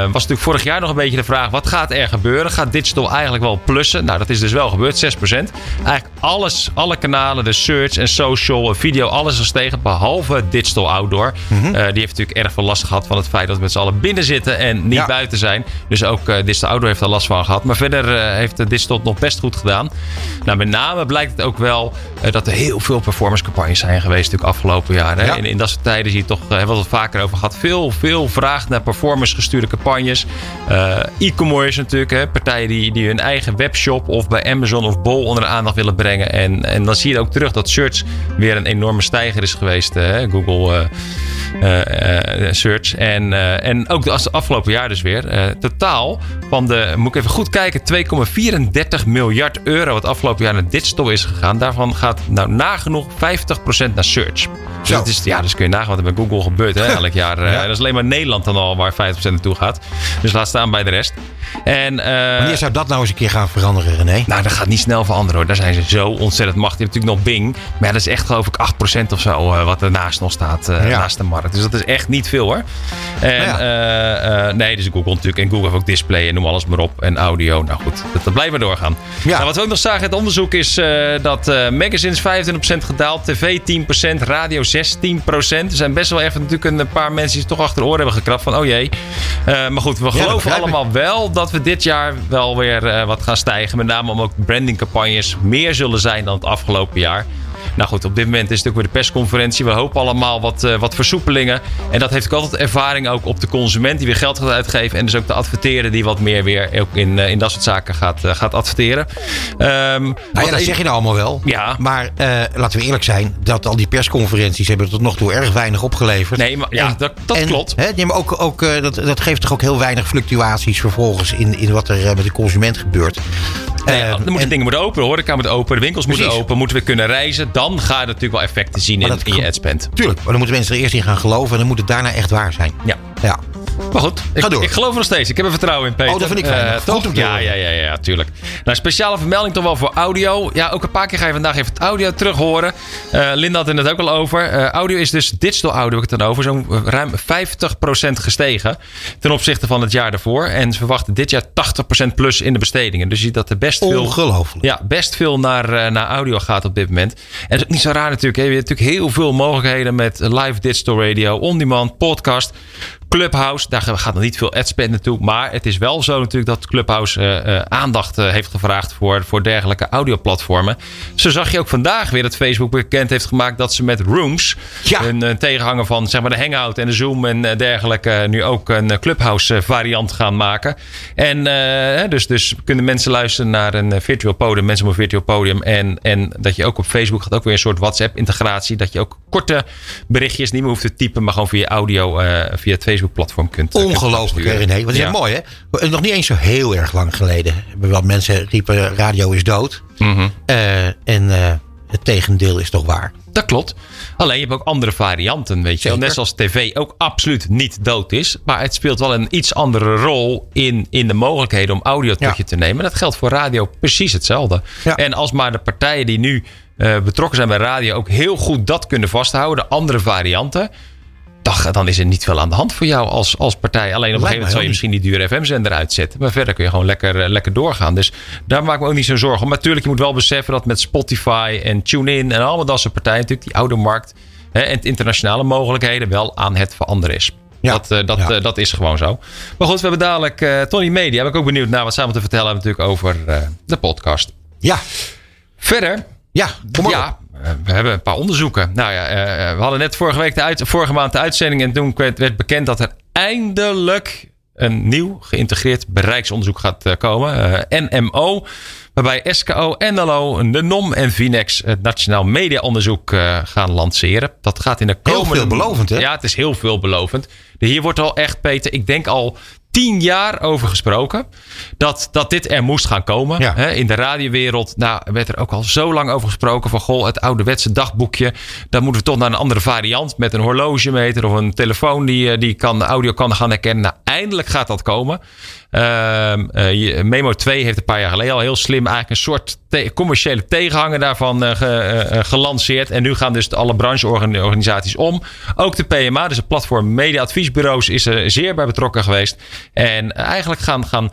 was natuurlijk vorig jaar nog een beetje de vraag: wat gaat er gebeuren? Gaat digital eigenlijk wel plussen? Nou, dat is dus wel gebeurd, 6%. Eigenlijk alles, alle kanalen, de search en social, video, alles is gestegen. Behalve digital outdoor. Eh, die heeft natuurlijk erg veel last gehad van het feit dat we met z'n allen binnen zitten en niet Ja. buiten zijn. Dus ook digital outdoor heeft er last van gehad. Maar verder heeft de digital het nog best goed gedaan. Nou, met name blijkt het ook wel dat er heel veel performance campagnes zijn geweest natuurlijk afgelopen jaar. Hè? Ja. In, in dat soort tijden zie je toch, eh, hebben we het vaker over gehad, veel, veel vraag naar performance gestuurde campagnes. Eh, E-commerce natuurlijk, hè? partijen die, die hun eigen webshop of bij Amazon of Bol onder de aandacht willen brengen. En, en dan zie je ook terug dat search weer een enorme stijger is geweest. eh, Hè? Google Search. En, en ook de as- afgelopen jaar dus weer. Totaal van de, moet ik even goed kijken, 2,34 miljard euro wat afgelopen jaar naar digital is gegaan. Daarvan gaat nou nagenoeg 50% naar search. Dus, het is, ja, dus kun je nagaan wat er bij Google gebeurt hè, elk jaar. Eh, Dat is alleen maar Nederland dan al waar 50% naartoe gaat. Dus laat staan bij de rest. En, uh, Wanneer zou dat nou eens een keer gaan veranderen, René? Nou, dat gaat niet snel veranderen hoor. Daar zijn ze zo ontzettend machtig. Je hebt natuurlijk nog Bing. Maar ja, dat is echt geloof ik 8% of zo uh, wat ernaast nog staat. Uh, ja. Naast de markt. Dus dat is echt niet veel hoor. En, ja. nee, dus Google natuurlijk. En Google heeft ook display en noem alles maar op. En audio. Nou goed, dat, dat blijven we doorgaan. Ja. Nou, wat we ook nog zagen, het onderzoek is dat magazines 25% gedaald. TV 10%. Radio 16%. Er zijn best wel even natuurlijk een paar mensen die toch achter de oren hebben gekrapt. Van oh jee. maar goed, we geloven allemaal wel dat we dit jaar wel weer uh, wat gaan stijgen. Met name om ook brandingcampagnes meer zullen zijn dan het afgelopen jaar. Nou goed, op dit moment is het ook weer de persconferentie. We hopen allemaal wat, uh, wat versoepelingen. En dat heeft ook altijd ervaring ook op de consument die weer geld gaat uitgeven. En dus ook de adverteren die wat meer weer ook in, uh, in dat soort zaken gaat, uh, gaat adverteren. Um, nou ja, dat zeg je nou allemaal wel. Ja. Maar laten we eerlijk zijn, dat al die persconferenties hebben tot nog toe erg weinig opgeleverd. Nee, maar ja, en, dat, dat en, klopt. Hè, nee, maar ook, ook, dat, dat geeft toch ook heel weinig fluctuaties vervolgens in, in wat er met de consument gebeurt. Nee, er moeten en, dingen moeten open, de horeca moet open, de winkels precies. moeten open, moeten we kunnen reizen. Dan ga je natuurlijk wel effecten zien in, in je adspend. Tuurlijk, maar dan moeten mensen er eerst in gaan geloven en dan moet het daarna echt waar zijn. Ja. ja. Maar goed, ik, Ga door. ik geloof er nog steeds. Ik heb er vertrouwen in, Peter. Oh, dat vind ik fijn. Uh, toch? Ja, ja, ja, ja, tuurlijk. Nou, speciale vermelding toch wel voor audio. Ja, ook een paar keer ga je vandaag even het audio terug horen. Uh, Linda had het net ook al over. Uh, audio is dus digital audio, heb ik het dan over. Zo'n ruim 50% gestegen ten opzichte van het jaar daarvoor. En ze verwachten dit jaar 80% plus in de bestedingen. Dus je ziet dat er best veel... Ongelooflijk. Ja, best veel naar, naar audio gaat op dit moment. En dat is ook niet zo raar natuurlijk. Hè. Je hebt natuurlijk heel veel mogelijkheden met live digital radio, on-demand, podcast... Clubhouse, daar gaat nog niet veel adspend naartoe. Maar het is wel zo natuurlijk dat Clubhouse uh, uh, aandacht uh, heeft gevraagd voor, voor dergelijke audioplatformen. Zo zag je ook vandaag weer dat Facebook bekend heeft gemaakt dat ze met Rooms, ja. een tegenhanger van zeg maar, de Hangout en de Zoom en dergelijke, nu ook een Clubhouse variant gaan maken. En dus, dus kunnen mensen luisteren naar een virtual podium, mensen op een virtual podium. En, en dat je ook op Facebook gaat ook weer een soort WhatsApp integratie. Dat je ook korte berichtjes niet meer hoeft te typen, maar gewoon via audio, via het Facebook platform kunt. Ongelooflijk, hè, René. Wat is ja. mooi, hè? Nog niet eens zo heel erg lang geleden. Wel mensen riepen: radio is dood. Mm -hmm. uh, en uh, het tegendeel is toch waar. Dat klopt. Alleen je hebt ook andere varianten, weet je. Net zoals tv ook absoluut niet dood is. Maar het speelt wel een iets andere rol in, in de mogelijkheden om audio tot ja. je te nemen. Dat geldt voor radio precies hetzelfde. Ja. En als maar de partijen die nu uh, betrokken zijn bij radio ook heel goed dat kunnen vasthouden, de andere varianten dan is er niet veel aan de hand voor jou als, als partij. Alleen op een gegeven moment zou je misschien die dure FM-zender uitzetten. Maar verder kun je gewoon lekker, lekker doorgaan. Dus daar maak ik me ook niet zo'n zorgen om. Maar natuurlijk, je moet wel beseffen dat met Spotify en TuneIn en allemaal dat soort partijen, natuurlijk die oude markt hè, en internationale mogelijkheden wel aan het veranderen is. Ja, dat, uh, dat, ja. uh, dat is gewoon zo. Maar goed, we hebben dadelijk uh, Tony Media. Ben ik ook benieuwd naar wat samen te vertellen hebben natuurlijk over de podcast. Ja. Verder. Ja, kom maar ja, we hebben een paar onderzoeken. Nou ja, uh, we hadden net vorige, week de uit, vorige maand de uitzending. En toen werd, bekend dat er eindelijk een nieuw geïntegreerd bereiksonderzoek gaat uh, komen. NMO. Waarbij SKO, NLO, de NOM en Vinex het Nationaal Media Onderzoek gaan lanceren. Dat gaat in de komende... Heel veelbelovend, hè? Ja, het is heel veelbelovend. Hier wordt al echt, Peter, ik denk al tien jaar over gesproken. Dat, dat dit er moest gaan komen. Ja. In de radiowereld nou, werd er ook al zo lang over gesproken. Van goh, het ouderwetse dagboekje. Dan moeten we toch naar een andere variant. Met een horlogemeter of een telefoon die, die kan, audio kan gaan herkennen. Nou, eindelijk gaat dat komen. Uh, uh, Memo 2 heeft een paar jaar geleden al heel slim eigenlijk een soort commerciële tegenhanger daarvan uh, ge gelanceerd. En nu gaan dus alle brancheorganisaties om. Ook de PMA, dus het platform Media Adviesbureaus, is er zeer bij betrokken geweest. En eigenlijk gaan, gaan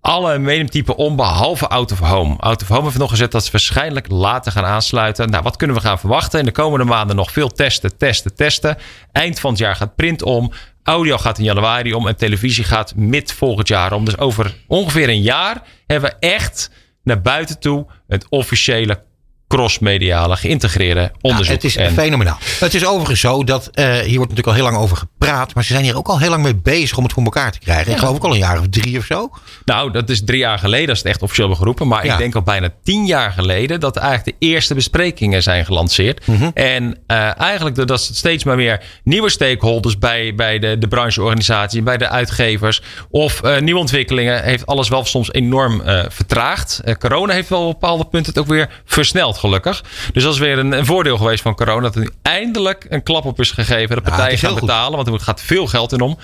alle mediumtypen om, behalve Out of Home. Out of Home heeft nog gezet dat ze waarschijnlijk later gaan aansluiten. Nou, wat kunnen we gaan verwachten? In de komende maanden nog veel testen, testen, testen. Eind van het jaar gaat print om. Audio gaat in januari om en televisie gaat mid volgend jaar om. Dus over ongeveer een jaar hebben we echt naar buiten toe het officiële crossmediale geïntegreerde onderzoek. Ja, het is en, fenomenaal. Het is overigens zo dat uh, hier wordt natuurlijk al heel lang over gepraat, maar ze zijn hier ook al heel lang mee bezig om het voor elkaar te krijgen. Ja. Ik geloof ook al een jaar of drie of zo. Nou, dat is drie jaar geleden als het echt officieel hebben geroepen. Maar Ja. ik denk al bijna tien jaar geleden dat eigenlijk de eerste besprekingen zijn gelanceerd. Mhm. En eh, eigenlijk doordat steeds maar weer nieuwe stakeholders bij, bij de, de brancheorganisatie, bij de uitgevers of eh, nieuwe ontwikkelingen, heeft alles wel soms enorm eh, vertraagd. Eh, corona heeft wel op bepaalde punten het ook weer versneld gelukkig. Dus dat is weer een, een voordeel geweest van corona. Dat er nu eindelijk een klap op is gegeven. Dat partijen heel gaan goed. betalen. Want er gaat veel geld in om.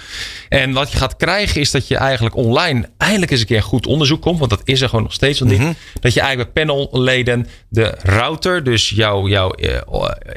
En wat je gaat krijgen is dat je eigenlijk online eindelijk eens een keer goed onderzoek komt. Want dat is er gewoon nog steeds nog niet. Mhm. Dat je eigenlijk bij panelleden de router, dus jouw, jouw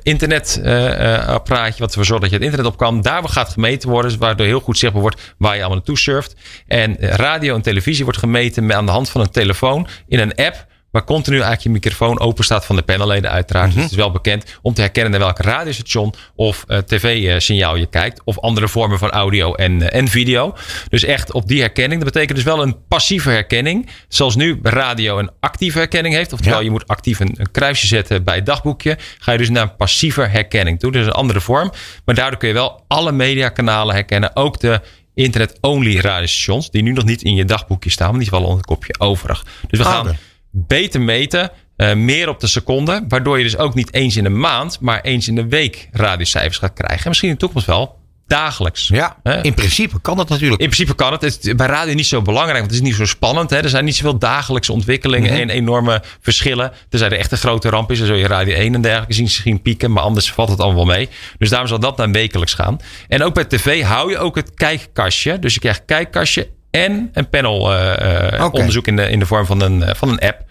internetapparaatje, wat ervoor zorgt dat je het internet op kan, daar gaat gemeten worden. Waardoor heel goed zichtbaar wordt waar je allemaal naartoe surft. En eh, radio en televisie wordt gemeten met- aan de hand van een telefoon in een app. Waar continu eigenlijk je microfoon open staat van de panelleden uiteraard. Mhm. Dus het is wel bekend om te herkennen naar welk radiostation of eh, tv-signaal je kijkt. Of andere vormen van audio en, eh, en video. Dus echt op die herkenning. Dat betekent dus wel een passieve herkenning. Zoals nu radio een actieve herkenning heeft. Oftewel Ja. je moet actief een, een kruisje zetten bij het dagboekje. Ga je dus naar een passieve herkenning toe. Dus een andere vorm. Maar daardoor kun je wel alle mediakanalen herkennen. Ook de internet-only radiostations. Die nu nog niet in je dagboekje staan. Maar die vallen onder het kopje overig. Dus we Ah, gaan. Beter meten. eh, meer op de seconde. Waardoor je dus ook niet eens in een maand. Maar eens in de week radiocijfers gaat krijgen. En misschien in de toekomst wel dagelijks. Ja, Hè? in principe kan dat natuurlijk. In principe kan het. Het is bij radio niet zo belangrijk, want het is niet zo spannend. Hè. Er zijn niet zoveel dagelijkse ontwikkelingen Mhm. en enorme verschillen. Tenzij er echt een grote ramp is, dan zul je radio 1 en dergelijke zien misschien pieken. Maar anders valt het allemaal wel mee. Dus daarom zal dat naar wekelijks gaan. En ook bij tv hou je ook het kijkkastje. Dus je krijgt kijkkastje en een panel eh, eh, onderzoek in de, in de vorm van een, van een app.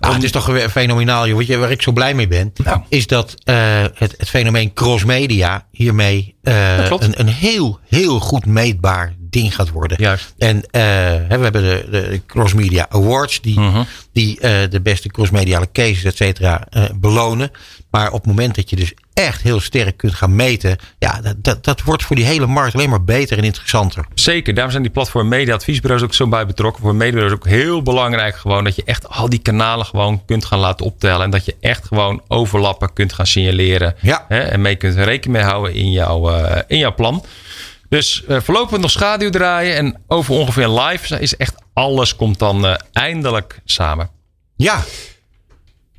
Ah, het is toch weer fenomenaal, joh. Weet je, waar ik zo blij mee ben, Nou. is dat eh, het, het fenomeen crossmedia hiermee eh, klopt. een, een heel, heel goed meetbaar ding gaat worden. Juist. En eh, we hebben de, de Cross Media Awards, die, Mhm. die eh, de beste crossmediale cases, et cetera, eh, belonen. Maar op het moment dat je dus echt heel sterk kunt gaan meten, ja, dat, dat, dat wordt voor die hele markt alleen maar beter en interessanter. Zeker, daarom zijn die platform media adviesbureaus ook zo bij betrokken. Voor is ook heel belangrijk gewoon dat je echt al die kanalen gewoon kunt gaan laten optellen. En dat je echt gewoon overlappen kunt gaan signaleren. Ja. Hè, en mee kunt rekening mee houden in jouw, in jouw plan. Dus eh, voorlopig nog schaduw draaien. En over ongeveer live is echt alles komt dan eh, eindelijk samen. Ja, En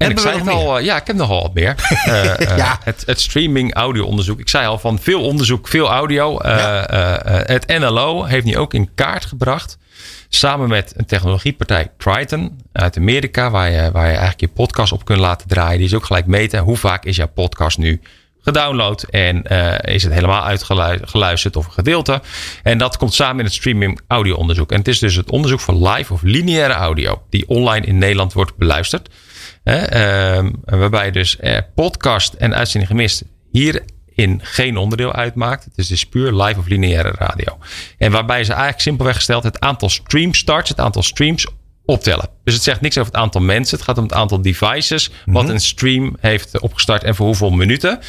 ik Hebben zei het nog al, eh, ja, ik heb nogal wat meer. Ja. het, het streaming audio onderzoek. Ik zei al van veel onderzoek, veel audio. Ja. het NLO heeft nu ook in kaart gebracht. Samen met een technologiepartij Triton uit Amerika. Waar je, waar je eigenlijk je podcast op kunt laten draaien. Die is ook gelijk meten. Hoe vaak is jouw podcast nu gedownload? En eh, is het helemaal uitgeluisterd of een gedeelte? En dat komt samen in het streaming audio onderzoek. En het is dus het onderzoek voor live of lineaire audio. Die online in Nederland wordt beluisterd. Ehm, waarbij dus eh, podcast en uitzending gemist hierin geen onderdeel uitmaakt. Het is dus puur live of lineaire radio. En waarbij ze eigenlijk simpelweg gesteld het aantal stream starts, het aantal streams optellen. Dus het zegt niks over het aantal mensen. Het gaat om het aantal devices wat een stream heeft opgestart en voor hoeveel minuten.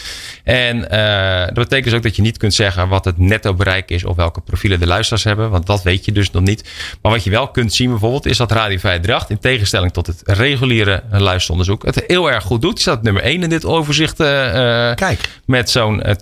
En eh, dat betekent dus ook dat je niet kunt zeggen wat het netto bereik is of welke profielen de luisteraars hebben. Want dat weet je dus nog niet. Maar wat je wel kunt zien bijvoorbeeld is dat Radio 538 in tegenstelling tot het reguliere luisteronderzoek het heel erg goed doet. Die staat nummer 1 in dit overzicht. eh, eh, Kijk. Met zo'n eh,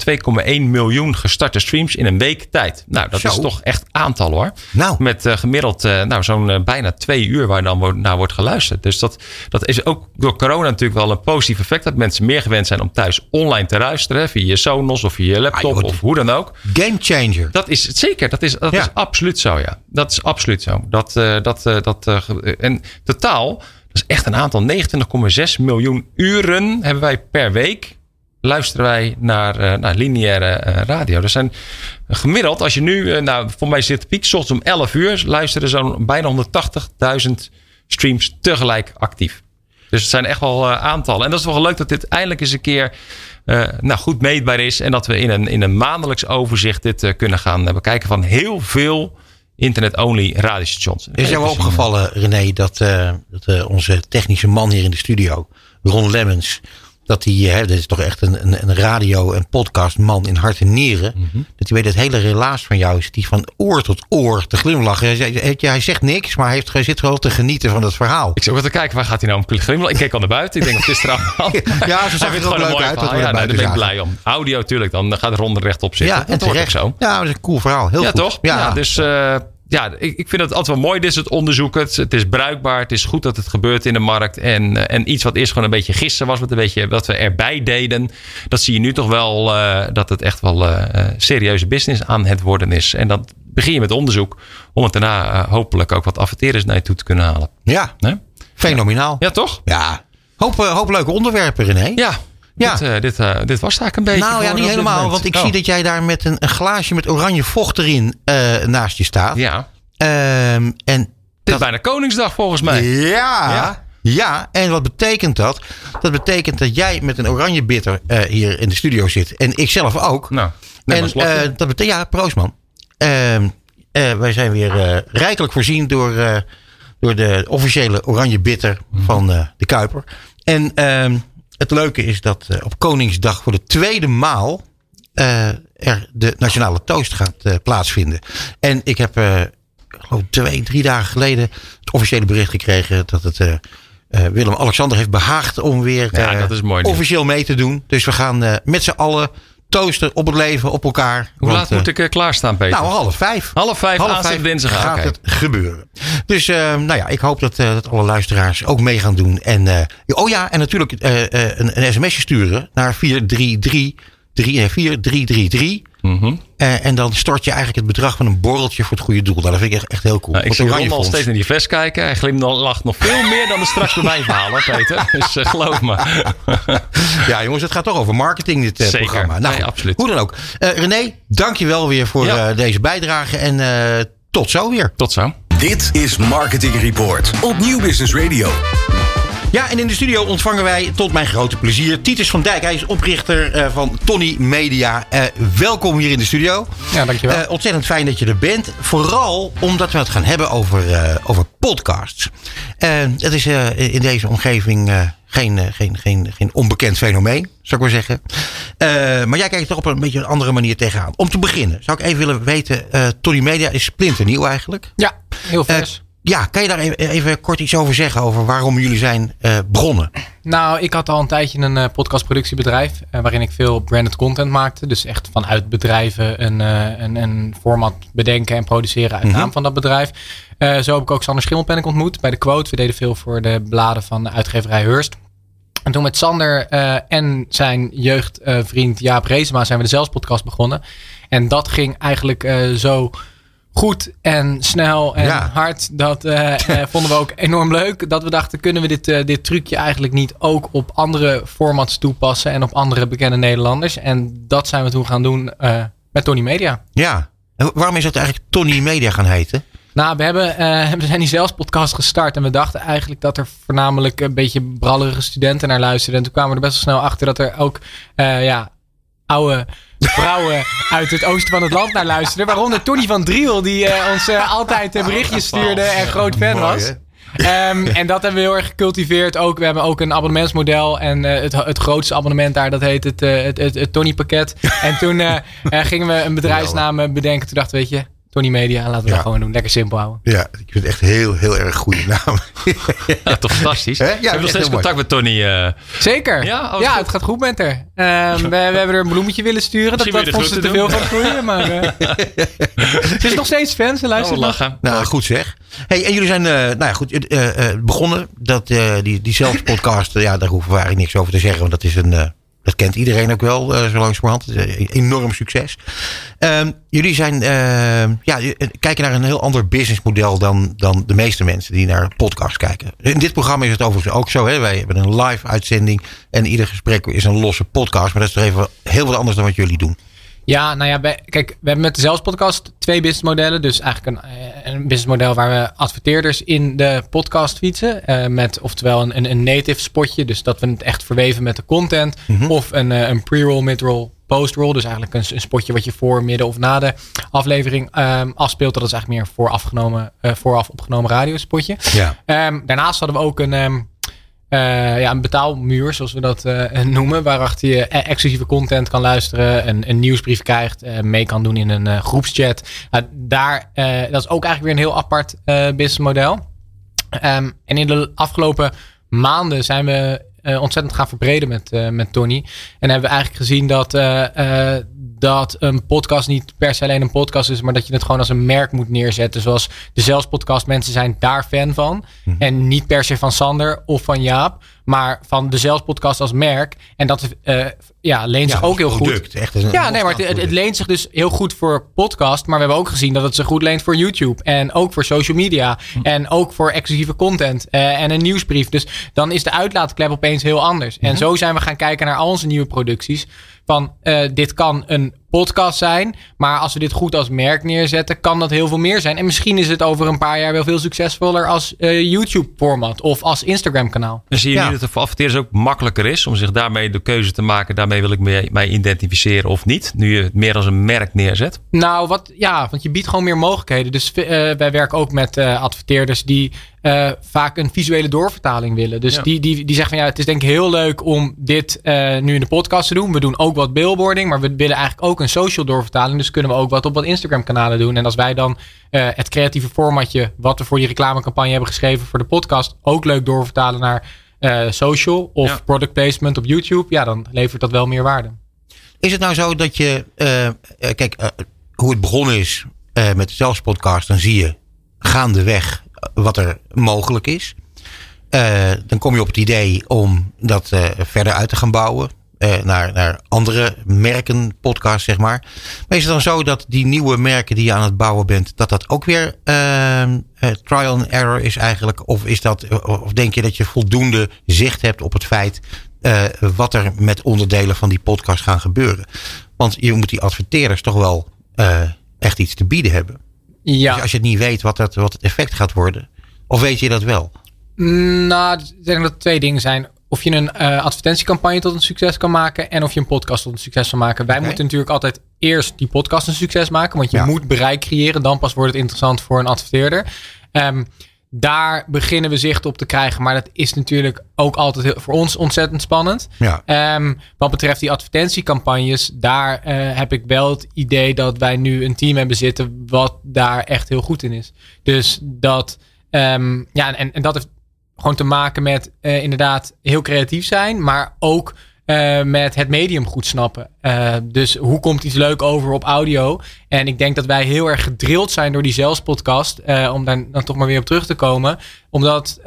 2,1 miljoen gestarte streams in een week tijd. Nou, dat Zo. is toch echt aantal hoor. Nou. Met gemiddeld nou, zo'n bijna twee uur waar dan wordt, naar wordt geluisterd. Dus dat, dat is ook door corona natuurlijk wel een positief effect. Dat mensen meer gewend zijn om thuis online te luisteren. hè, Via je Sonos of via je laptop Ah, joh, of hoe dan ook. game changer. Dat is het zeker. Dat is, dat Ja. is absoluut zo, ja. Dat is absoluut zo. Dat, eh, dat, eh, dat, eh, en totaal, dat is echt een aantal. 29,6 miljoen uren hebben wij per week. Luisteren wij naar, naar lineaire radio. Er zijn gemiddeld, als je nu, nou, voor mij zit de piek, 's ochtends om 11 uur, luisteren zo'n bijna 180.000 streams tegelijk actief. Dus het zijn echt wel eh, aantallen. En dat is wel leuk dat dit eindelijk eens een keer eh, nou, goed meetbaar is. En dat we in een, in een maandelijks overzicht dit eh, kunnen gaan bekijken van heel veel internet-only radiostations. Is jou opgevallen, René, dat, dat onze technische man hier in de studio, Ron Lemmens, dat hij, hè, dit is toch echt een, een, een radio- en podcastman in hart en nieren, dat hij weet het hele relaas van jou is, die van oor tot oor te glimlachen. Hij, zegt niks, maar hij, heeft, hij zit gewoon te genieten van het verhaal. Ik zit ook wel te kijken, waar gaat hij nou om glimlachen? Ik keek al naar buiten. Ik denk, wat is er? Ja, ze zag er ook leuk uit, dat er Ja, nou, daar ben ik blij om. Audio natuurlijk, dan gaat Ron er rechtop zitten. Ja, en dat terecht. zo. Ja, dat is een cool verhaal. Heel ja, goed. toch? Ja, dus eh, ja, ik, ik vind het altijd wel mooi. Dit is het onderzoek. Het, het is bruikbaar. Het is goed dat het gebeurt in de markt. En, eh, en iets wat eerst gewoon een beetje gissen was. Wat, een beetje, wat we erbij deden. Dat zie je nu toch wel. eh, dat het echt wel eh, serieuze business aan het worden is. En dan begin je met onderzoek. Om het daarna hopelijk ook wat adverteerders naar je toe te kunnen halen. Ja, Hè? fenomenaal. Ja, toch? Ja, Hoop, hoop leuke onderwerpen, René. Ja, Ja. Dit, eh, dit, eh, dit was eigenlijk een beetje. nou ja, niet helemaal. Want ik Oh. zie dat jij daar met een, een glaasje met oranje vocht erin eh, naast je staat. Ja, Ehm, en dit is bijna Koningsdag volgens mij. Ja, Ja. ja. En wat betekent dat? Dat betekent dat jij met een oranje bitter hier in de studio zit. En ik zelf ook. Nou, en dat betekent, ja, proost man. Ehm, eh, wij zijn weer rijkelijk voorzien door, door de officiële oranje bitter Mhm. van de Kuiper. En ehm, het leuke is dat eh, op Koningsdag voor de tweede maal eh, er de nationale toast gaat eh, plaatsvinden. En ik heb, geloof twee, drie dagen geleden het officiële bericht gekregen dat het Willem-Alexander heeft behaagd om weer Ja, officieel mee te doen. Dus we gaan met z'n allen toosten op het leven, op elkaar. Hoe Want, laat eh, moet ik eh, klaarstaan, Peter? nou, half vijf. Half vijf aanstaande dinsdag. gaat Oké. het gebeuren. Dus eh, nou ja, ik hoop dat, dat alle luisteraars ook mee gaan doen. En, oh ja, en natuurlijk een, een sms'je sturen naar 433 3, 4333. Mhm. Eh, en dan stort je eigenlijk het bedrag van een borreltje voor het goede doel. Nou, dat vind ik echt, echt heel cool. Nou, ik zie Ron al steeds naar die fles kijken. Hij glimlacht nog veel meer dan er straks bij mij verhalen, Peter. Dus eh, geloof me. Ja, jongens, het gaat toch over marketing, dit eh, Zeker. programma. Nou, Nee, absoluut. Hoe dan ook. Eh, René, dank je wel weer voor Ja. eh, deze bijdrage. En eh, tot zo weer. Tot zo. Dit is Marketing Report op Nieuw Business Radio. Ja, en in de studio ontvangen wij tot mijn grote plezier Titus van Dijk. Hij is oprichter eh, van Tony Media. Eh, welkom hier in de studio. Ja, dankjewel. Eh, ontzettend fijn dat je er bent. Vooral omdat we het gaan hebben over, over podcasts. Het is in deze omgeving geen, geen, geen, geen onbekend fenomeen, zou ik maar zeggen. Maar jij kijkt er op een beetje een andere manier tegenaan. Om te beginnen zou ik even willen weten. Tony Media is splinternieuw eigenlijk. ja, heel vers. Ja, kan je daar even, even kort iets over zeggen? Over waarom jullie zijn eh, begonnen? nou, ik had al een tijdje een eh, podcastproductiebedrijf. eh, waarin ik veel branded content maakte. Dus echt vanuit bedrijven een, een, een format bedenken en produceren uit naam van dat bedrijf. Zo heb ik ook Sander Schimmelpenninck ontmoet bij de Quote. We deden veel voor de bladen van de uitgeverij Hearst. En toen met Sander en zijn jeugdvriend Jaap Reesema zijn we de Zelfs podcast begonnen. En dat ging eigenlijk zo goed en snel en Ja. hard. Dat eh, eh, vonden we ook enorm leuk. Dat we dachten, kunnen we dit, eh, dit trucje eigenlijk niet ook op andere formats toepassen en op andere bekende Nederlanders? En dat zijn we toen gaan doen met Tony Media. Ja. En waarom is het eigenlijk Tony Media gaan heten? Nou, we, hebben, we zijn die zelfs podcast gestart. En we dachten eigenlijk dat er voornamelijk een beetje brallerige studenten naar luisterden. En toen kwamen we er best wel snel achter dat er ook ja, oude vrouwen uit het oosten van het land naar luisterden. Waaronder Tony van Driel, die eh, ons eh, altijd eh, berichtjes stuurde en groot fan was. Ehm, en dat hebben we heel erg gecultiveerd ook. We hebben ook een abonnementsmodel. En het, het grootste abonnement daar, dat heet het, het, het, het Tony pakket. En toen gingen we een bedrijfsnaam bedenken. Toen dachten we, weet je, Tony Media, laten we Ja. dat gewoon doen. Lekker simpel houden. Ja, ik vind het echt heel, heel erg goede naam. Ja, toch fantastisch. Hè? Ja, Heb je nog steeds mooi. contact met Tony? eh, Zeker. Ja? Oh, ja, goed. het gaat goed met haar. Ehm, we, we hebben er een bloemetje willen sturen. Dat, Misschien dat vond ze te veel van groeien. Maar eh, ze is nog steeds fan. Ze oh, luistert nog. lachen. nou, goed zeg. Hey, en jullie zijn uh, nou ja, goed, uh, uh, begonnen. Dat, uh, die, die zelfs podcast, ja, daar hoeven we eigenlijk niks over te zeggen. Want dat is een... dat kent iedereen ook wel, uh, zo langzamerhand. Enorm succes. Uh, jullie zijn, uh, ja, kijken naar een heel ander businessmodel dan, dan de meeste mensen die naar podcasts kijken. In dit programma is het overigens ook zo. Hè? Wij hebben een live uitzending en ieder gesprek is een losse podcast. Maar dat is toch even heel wat anders dan wat jullie doen. Ja, nou ja, bij, kijk, we hebben met de Zelfs podcast twee businessmodellen. Dus eigenlijk een, een businessmodel waar we adverteerders in de podcast fietsen. Uh, met oftewel een, een, een, native spotje. Dus dat we het echt verweven met de content. Mm-hmm. Of een, uh, een pre-roll, mid-roll, post-roll. Dus eigenlijk een, een, spotje wat je voor, midden of na de aflevering um, afspeelt. Dat is eigenlijk meer vooraf, genomen, uh, vooraf opgenomen radiospotje. Ja. Um, daarnaast hadden we ook een... Um, uh, ja, een betaalmuur, zoals we dat uh, noemen. Waarachter je exclusieve content kan luisteren. Een, een nieuwsbrief krijgt. Uh, mee kan doen in een groepschat. daar, dat is ook eigenlijk weer een heel apart businessmodel. Um, en in de afgelopen maanden zijn we ontzettend gaan verbreden met, met Tony. En hebben we eigenlijk gezien dat, dat een podcast niet per se alleen een podcast is. Maar dat je het gewoon als een merk moet neerzetten. Zoals de Zelfs podcast. Mensen zijn daar fan van. Mm-hmm. En niet per se van Sander of van Jaap. Maar van de Zelfs podcast als merk. En dat uh, ja, leent zich ook heel goed. product, Echt een Ja, nee, maar het, leent zich dus heel goed voor podcast. Maar we hebben ook gezien dat het zich goed leent voor YouTube. En ook voor social media. En ook voor exclusieve content. eh, en een nieuwsbrief. Dus dan is de uitlaatklep opeens heel anders. En zo zijn we gaan kijken naar al onze nieuwe producties. Van eh, dit kan een podcast zijn. Maar als we dit goed als merk neerzetten, kan dat heel veel meer zijn. En misschien is het over een paar jaar wel veel succesvoller als eh, YouTube-format. Of als Instagram-kanaal. Dan zie je Ja. nu dat het voor adverteerders ook makkelijker is om zich daarmee de keuze te maken. Daarmee wil ik me- mij identificeren of niet. Nu je het meer als een merk neerzet. Nou, wat, ja, want je biedt gewoon meer mogelijkheden. Dus eh, wij werken ook met eh, adverteerders die eh, vaak een visuele doorvertaling willen. Dus Ja. die, die, die zeggen van ja, het is denk ik heel leuk om dit eh, nu in de podcast te doen. We doen ook wat billboarding, maar we willen eigenlijk ook een social doorvertaling. Dus kunnen we ook wat op wat Instagram kanalen doen. En als wij dan eh, het creatieve formatje wat we voor die reclamecampagne hebben geschreven voor de podcast ook leuk doorvertalen naar eh, social of Ja. product placement op YouTube. Ja, dan levert dat wel meer waarde. Is het nou zo dat je, eh, eh, kijk, hoe het begonnen is eh, met de zelfspodcast, dan zie je gaandeweg wat er mogelijk is. Eh, dan kom je op het idee om dat eh, verder uit te gaan bouwen. Eh, naar, naar andere merken, podcasts, zeg maar. Maar is het dan zo dat die nieuwe merken die je aan het bouwen bent, dat dat ook weer eh, eh, trial and error is eigenlijk? Of, is dat, of denk je dat je voldoende zicht hebt op het feit eh, wat er met onderdelen van die podcast gaan gebeuren? Want je moet die adverteerders toch wel eh, echt iets te bieden hebben. Ja. Dus als je het niet weet wat, dat, wat het effect gaat worden, of weet je dat wel? Mm, Nou, ik denk dat er twee dingen zijn. Of je een eh, advertentiecampagne tot een succes kan maken. En of je een podcast tot een succes kan maken. Wij moeten natuurlijk altijd eerst die podcast een succes maken. Want je Ja. moet bereik creëren. Dan pas wordt het interessant voor een adverteerder. Ehm, daar beginnen we zicht op te krijgen. Maar dat is natuurlijk ook altijd heel- voor ons ontzettend spannend. Ja. Ehm, wat betreft die advertentiecampagnes, daar eh, heb ik wel het idee dat wij nu een team hebben zitten wat daar echt heel goed in is. Dus dat, ehm, ja, en, en dat heeft gewoon te maken met eh, inderdaad heel creatief zijn, maar ook eh, met het medium goed snappen. Eh, dus hoe komt iets leuk over op audio? En ik denk dat wij heel erg gedrild zijn door die zelfspodcast, om daar dan toch maar weer op terug te komen. Omdat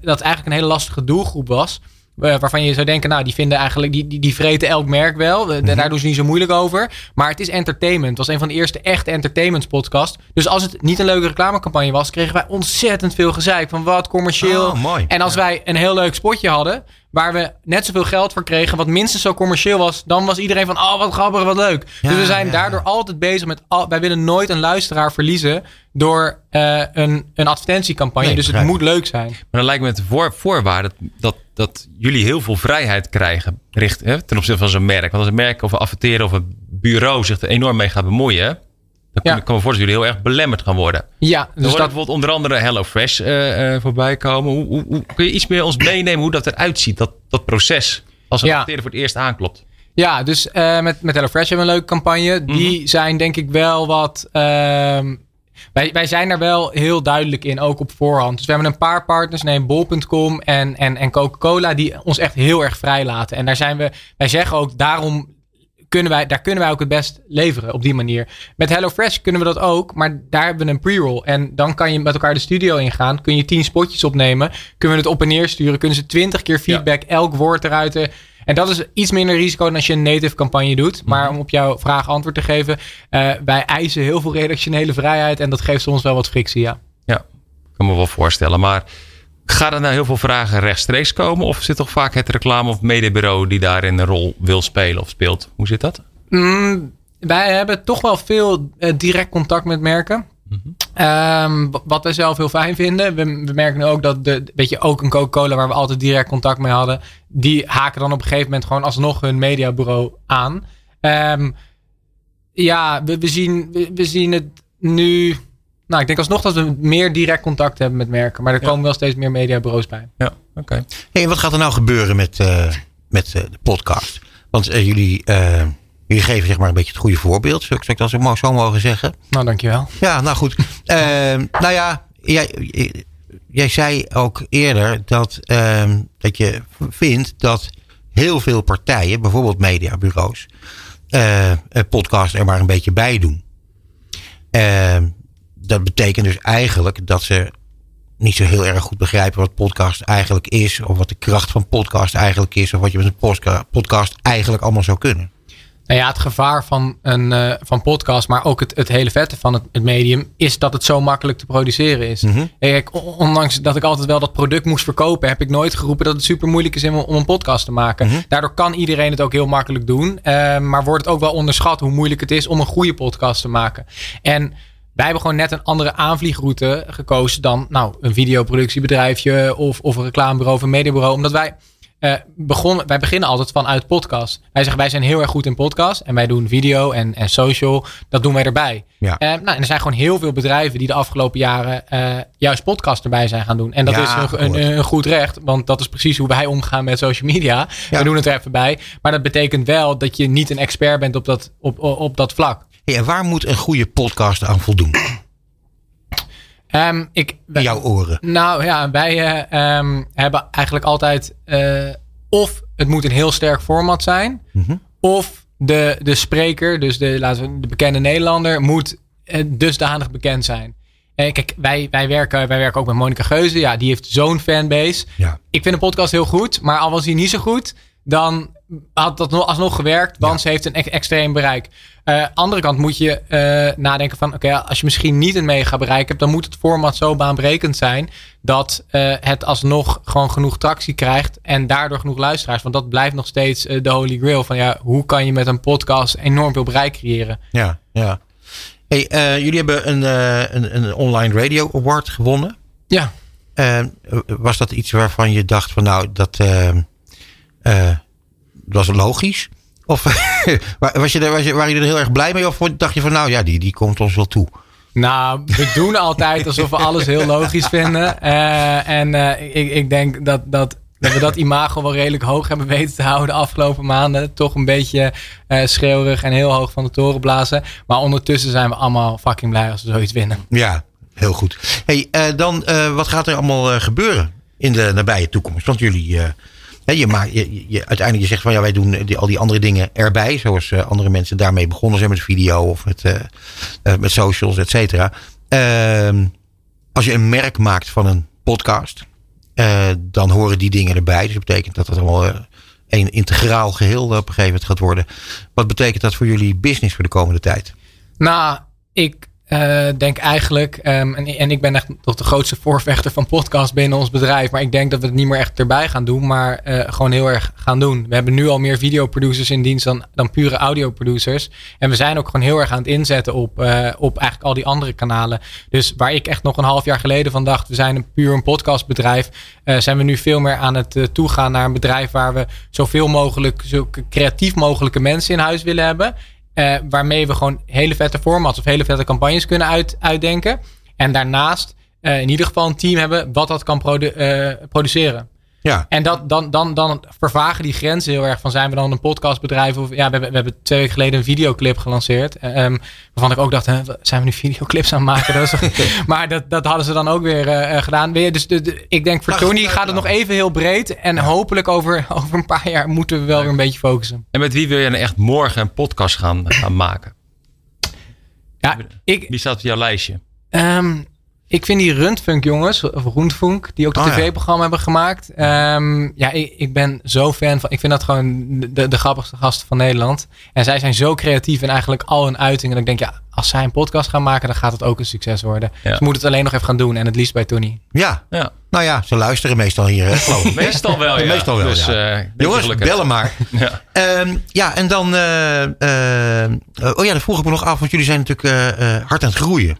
dat eigenlijk een hele lastige doelgroep was. Eh, waarvan je zou denken, nou, die vinden eigenlijk, die, die, die vreten elk merk wel. Eh, Daar doen ze niet zo moeilijk over. Maar het is entertainment. Het was een van de eerste echte entertainment podcast. Dus als het niet een leuke reclamecampagne was, kregen wij ontzettend veel gezeik. Van wat commercieel. Oh. En als wij een heel leuk spotje hadden, waar we net zoveel geld voor kregen, wat minstens zo commercieel was, dan was iedereen van, oh, wat grappig, wat leuk. Ja, dus we zijn ja, daardoor altijd bezig met, al, wij willen nooit een luisteraar verliezen door eh, een, een advertentiecampagne. Nee, dus het moet leuk zijn. Maar dan lijkt me het voor, voorwaarde dat, dat jullie heel veel vrijheid krijgen richt, hè, ten opzichte van zo'n merk. Want als een merk of een adverteerder of een bureau zich er enorm mee gaat bemoeien, dan Ja. kan ik me voorstellen dat jullie heel erg belemmerd gaan worden. Ja, dus dat, bijvoorbeeld onder andere HelloFresh eh voorbij komen. Hoe, hoe, hoe- kun je iets meer ons meenemen hoe dat eruit ziet, dat, dat proces? Als een Ja. voor het eerst aanklopt. Ja, dus eh, met, met HelloFresh hebben we een leuke campagne. Die zijn denk ik wel wat... ehm, wij, wij zijn daar wel heel duidelijk in, ook op voorhand. Dus we hebben een paar partners, neem bol.com en, en, en Coca-Cola, die ons echt heel erg vrij laten. En daar zijn we, wij zeggen ook, daarom kunnen wij, daar kunnen wij ook het best leveren op die manier. Met HelloFresh kunnen we dat ook, maar daar hebben we een pre-roll. En dan kan je met elkaar de studio ingaan, kun je tien spotjes opnemen, kunnen we het op en neer sturen, kunnen ze twintig keer feedback, elk woord eruit. eh, en dat is iets minder risico dan als je een native campagne doet. Maar om op jouw vraag antwoord te geven, eh, wij eisen heel veel redactionele vrijheid en dat geeft soms wel wat frictie, ja. Ja, ik kan me wel voorstellen. Maar gaat er nou heel veel vragen rechtstreeks komen? Of zit toch vaak het reclame- of mediebureau die daarin een rol wil spelen of speelt? Hoe zit dat? Mm, wij hebben toch wel veel eh, direct contact met merken. Ehm, w- wat wij zelf heel fijn vinden. We, we merken nu ook dat de, weet je, ook een Coca-Cola waar we altijd direct contact mee hadden. Die haken dan op een gegeven moment gewoon alsnog hun mediabureau aan. Ehm, ja, we, we, zien, we, we zien het nu. Nou, ik denk alsnog dat we meer direct contact hebben met merken. Maar er komen wel steeds meer mediabureaus bij. Ja, oké. Hey, en wat gaat er nou gebeuren met, eh, met eh, de podcast? Want eh, jullie, jullie geven zeg maar een beetje het goede voorbeeld. Zou ik, dat zo, mo- zo mogen zeggen? Nou, dankjewel. Ja, nou goed. Eh, nou ja, jij, jij zei ook eerder dat, eh, dat je vindt dat heel veel partijen, bijvoorbeeld mediabureaus, eh podcast er maar een beetje bij doen. Eh, dat betekent dus eigenlijk dat ze niet zo heel erg goed begrijpen wat podcast eigenlijk is. Of wat de kracht van podcast eigenlijk is. Of wat je met een podcast eigenlijk allemaal zou kunnen. Nou ja, het gevaar van een eh, van podcast, maar ook het, het hele vette van het, het medium, is dat het zo makkelijk te produceren is. Kijk, on- ondanks dat ik altijd wel dat product moest verkopen, heb ik nooit geroepen dat het super moeilijk is om om een podcast te maken. Mhm. Daardoor kan iedereen het ook heel makkelijk doen. eh, maar wordt het ook wel onderschat hoe moeilijk het is om een goede podcast te maken. En wij hebben gewoon net een andere aanvliegroute gekozen dan nou, een videoproductiebedrijfje of, of een reclamebureau of een mediabureau. Omdat wij eh, begonnen, wij beginnen altijd vanuit podcast. Wij zeggen wij zijn heel erg goed in podcast en wij doen video en, en social. Dat doen wij erbij. Ja. Eh, nou, en er zijn gewoon heel veel bedrijven die de afgelopen jaren eh, juist podcast erbij zijn gaan doen. En dat Ja, is een, een, een goed recht, want dat is precies hoe wij omgaan met social media. Ja. We doen het er even bij. Maar dat betekent wel dat je niet een expert bent op dat, op, op, op dat vlak. En waar moet een goede podcast aan voldoen? Ehm, ik, In jouw oren. Nou ja, wij eh, ehm, hebben eigenlijk altijd eh, of het moet een heel sterk format zijn, Mhm. of de, de spreker, dus de, laten we, de bekende Nederlander, moet eh, dusdanig bekend zijn. Eh, kijk, wij, wij, werken, wij werken ook met Monica Geuze. Ja, die heeft zo'n fanbase. Ja. Ik vind de podcast heel goed, maar al was hij niet zo goed, dan had dat nog, alsnog gewerkt, want Ja. ze heeft een ex- extreem bereik. Eh andere kant moet je eh, nadenken van, oké, als je misschien niet een mega bereik hebt, dan moet het format zo baanbrekend zijn dat eh, het alsnog gewoon genoeg tractie krijgt en daardoor genoeg luisteraars. Want dat blijft nog steeds de holy grail van, ja, hoe kan je met een podcast enorm veel bereik creëren? Ja, ja. Hey, jullie hebben een, een, een online radio award gewonnen. Ja. Was dat iets waarvan je dacht van nou, dat eh, was logisch? Of was je er, was je, waren jullie er heel erg blij mee? Of dacht je van nou ja, die, die komt ons wel toe? Nou, we doen altijd alsof we alles heel logisch vinden. Eh, en eh, ik, ik denk dat, dat, dat we dat imago wel redelijk hoog hebben weten te houden de afgelopen maanden. Toch een beetje schreeuwerig en heel hoog van de toren blazen. Maar ondertussen zijn we allemaal fucking blij als we zoiets winnen. Ja, heel goed. Hey, dan, wat gaat er allemaal gebeuren in de nabije toekomst? Want jullie, hè, je maakt, je, je, uiteindelijk je zegt van ja, wij doen die, al die andere dingen erbij. Zoals eh, andere mensen daarmee begonnen zijn met video of met, eh, eh, met socials, et cetera. Ehm, als je een merk maakt van een podcast, dan horen die dingen erbij. Dus dat betekent dat het allemaal een integraal geheel op een gegeven moment gaat worden. Wat betekent dat voor jullie business voor de komende tijd? Nou, ik eh, denk eigenlijk, ehm, en, en ik ben echt toch de grootste voorvechter van podcast binnen ons bedrijf, maar ik denk dat we het niet meer echt erbij gaan doen, maar eh, gewoon heel erg gaan doen. We hebben nu al meer videoproducers in dienst dan, dan pure audioproducers. En we zijn ook gewoon heel erg aan het inzetten op, eh, op eigenlijk al die andere kanalen. Dus waar ik echt nog een half jaar geleden van dacht, we zijn een puur een podcastbedrijf, zijn we nu veel meer aan het toegaan naar een bedrijf waar we zoveel mogelijk, zo creatief mogelijke mensen in huis willen hebben. Eh, waarmee we gewoon hele vette formats of hele vette campagnes kunnen uit, uitdenken. En daarnaast eh, in ieder geval een team hebben wat dat kan eh, produceren. Ja, En dat, dan, dan, dan vervagen die grenzen heel erg van zijn we dan een podcastbedrijf of ja, we hebben, we hebben twee weken geleden een videoclip gelanceerd. eh, ehm, waarvan ik ook dacht, hè, zijn we nu videoclips aan het maken? Dat toch- maar dat, dat hadden ze dan ook weer eh, eh, gedaan. Weer, dus de, de- ik denk voor Maar Tony gaat het nou. nog even heel breed. En hopelijk over, over een paar jaar moeten we wel weer een beetje focussen. En met wie wil je dan echt morgen een podcast gaan, gaan maken? Ja, ik, Wie staat op jouw lijstje? Ehm, ik vind die Rundfunk jongens, of Rundfunk, die ook het Oh, ja. tv-programma hebben gemaakt. Ehm, ja, ik, ik ben zo fan van. Ik vind dat gewoon de, de grappigste gasten van Nederland. En zij zijn zo creatief in eigenlijk al hun uitingen. Dat ik denk, ja, als zij een podcast gaan maken, dan gaat het ook een succes worden. Ja. Ze moeten het alleen nog even gaan doen. En het liefst bij Tony. ja. Ja, Nou ja, ze luisteren meestal hier, hè, meestal wel. Ja. Meestal wel, Dus, ja. eh, Jongens, bellen maar. Ja. Ehm, ja, en dan... eh, eh, oh ja, dan vroeg ik me nog af, want jullie zijn natuurlijk eh, eh, hard aan het groeien.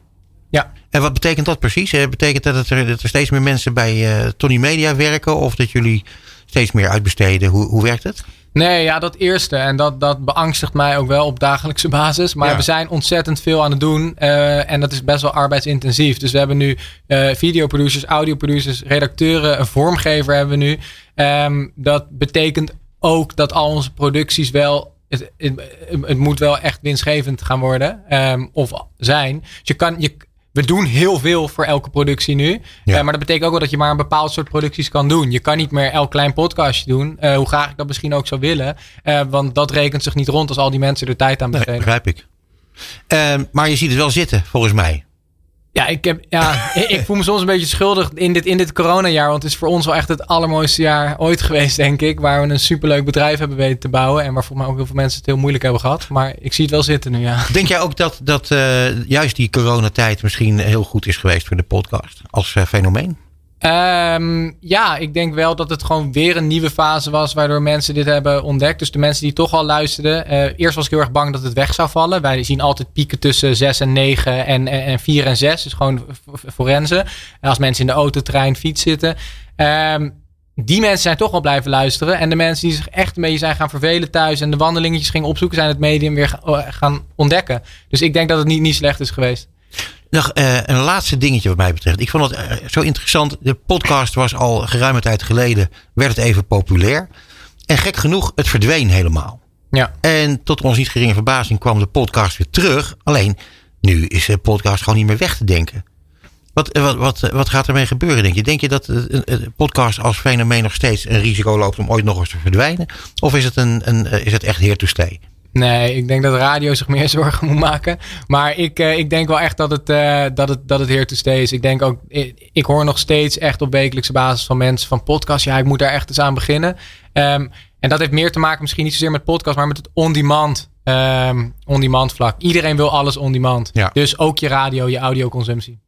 Ja. En wat betekent dat precies? Betekent dat, er, dat er steeds meer mensen bij eh, Tony Media werken? Of dat jullie steeds meer uitbesteden? Hoe, hoe werkt het? Nee, ja, dat eerste. En dat, dat beangstigt mij ook wel op dagelijkse basis. Maar Ja. we zijn ontzettend veel aan het doen. eh, en dat is best wel arbeidsintensief. Dus we hebben nu eh videoproducers, audioproducers, redacteuren, een vormgever hebben we nu. Ehm, dat betekent ook dat al onze producties wel. Het, het, het moet wel echt winstgevend gaan worden. ehm, of zijn. Dus je kan. Je, we doen heel veel voor elke productie nu. Ja. Eh, maar dat betekent ook wel dat je maar een bepaald soort producties kan doen. Je kan niet meer elk klein podcastje doen. eh, hoe graag ik dat misschien ook zou willen. Eh, want dat rekent zich niet rond als al die mensen er tijd aan Nee, besteden. begrijp ik. Maar je ziet het wel zitten, volgens mij. Ja, ik, heb, ja ik, voel me soms een beetje schuldig in dit, in dit coronajaar. Want het is voor ons wel echt het allermooiste jaar ooit geweest, denk ik. Waar we een superleuk bedrijf hebben weten te bouwen. En waar voor mij ook heel veel mensen het heel moeilijk hebben gehad. Maar ik zie het wel zitten nu, ja. Denk jij ook dat, dat eh, juist die coronatijd misschien heel goed is geweest voor de podcast als eh, fenomeen? Ehm, ja, ik denk wel dat het gewoon weer een nieuwe fase was waardoor mensen dit hebben ontdekt. Dus de mensen die toch al luisterden. eh, eerst was ik heel erg bang dat het weg zou vallen. Wij zien altijd pieken tussen 6 en 9 en, en, en 4 en 6. Dus gewoon forensen. En als mensen in de auto, trein, fiets zitten. Ehm, die mensen zijn toch wel blijven luisteren. En de mensen die zich echt beetje zijn gaan vervelen thuis en de wandelingetjes gingen opzoeken, zijn het medium weer ga- gaan ontdekken. Dus ik denk dat het niet, niet slecht is geweest. Nog eh, een laatste dingetje wat mij betreft. Ik vond het eh, zo interessant. De podcast was al geruime tijd geleden. Werd het even populair. En gek genoeg, het verdween helemaal. Ja. En tot ons niet geringe verbazing kwam de podcast weer terug. Alleen, nu is de podcast gewoon niet meer weg te denken. Wat, eh, wat, wat, wat gaat ermee gebeuren, denk je? Denk je dat een een podcast als fenomeen nog steeds een risico loopt om ooit nog eens te verdwijnen? Of is het, een, een, is het echt here to stay? Nee, ik denk dat radio zich meer zorgen moet maken. Maar ik, eh, ik denk wel echt dat het, eh, dat, het, dat het here to stay is. Ik denk ook, ik, ik hoor nog steeds echt op wekelijkse basis van mensen van podcast. Ja, ik moet daar echt eens aan beginnen. Ehm, en dat heeft meer te maken, misschien niet zozeer met podcast, maar met het on-demand, ehm, on-demand vlak. Iedereen wil alles on-demand. Ja. Dus ook je radio, je audioconsumptie.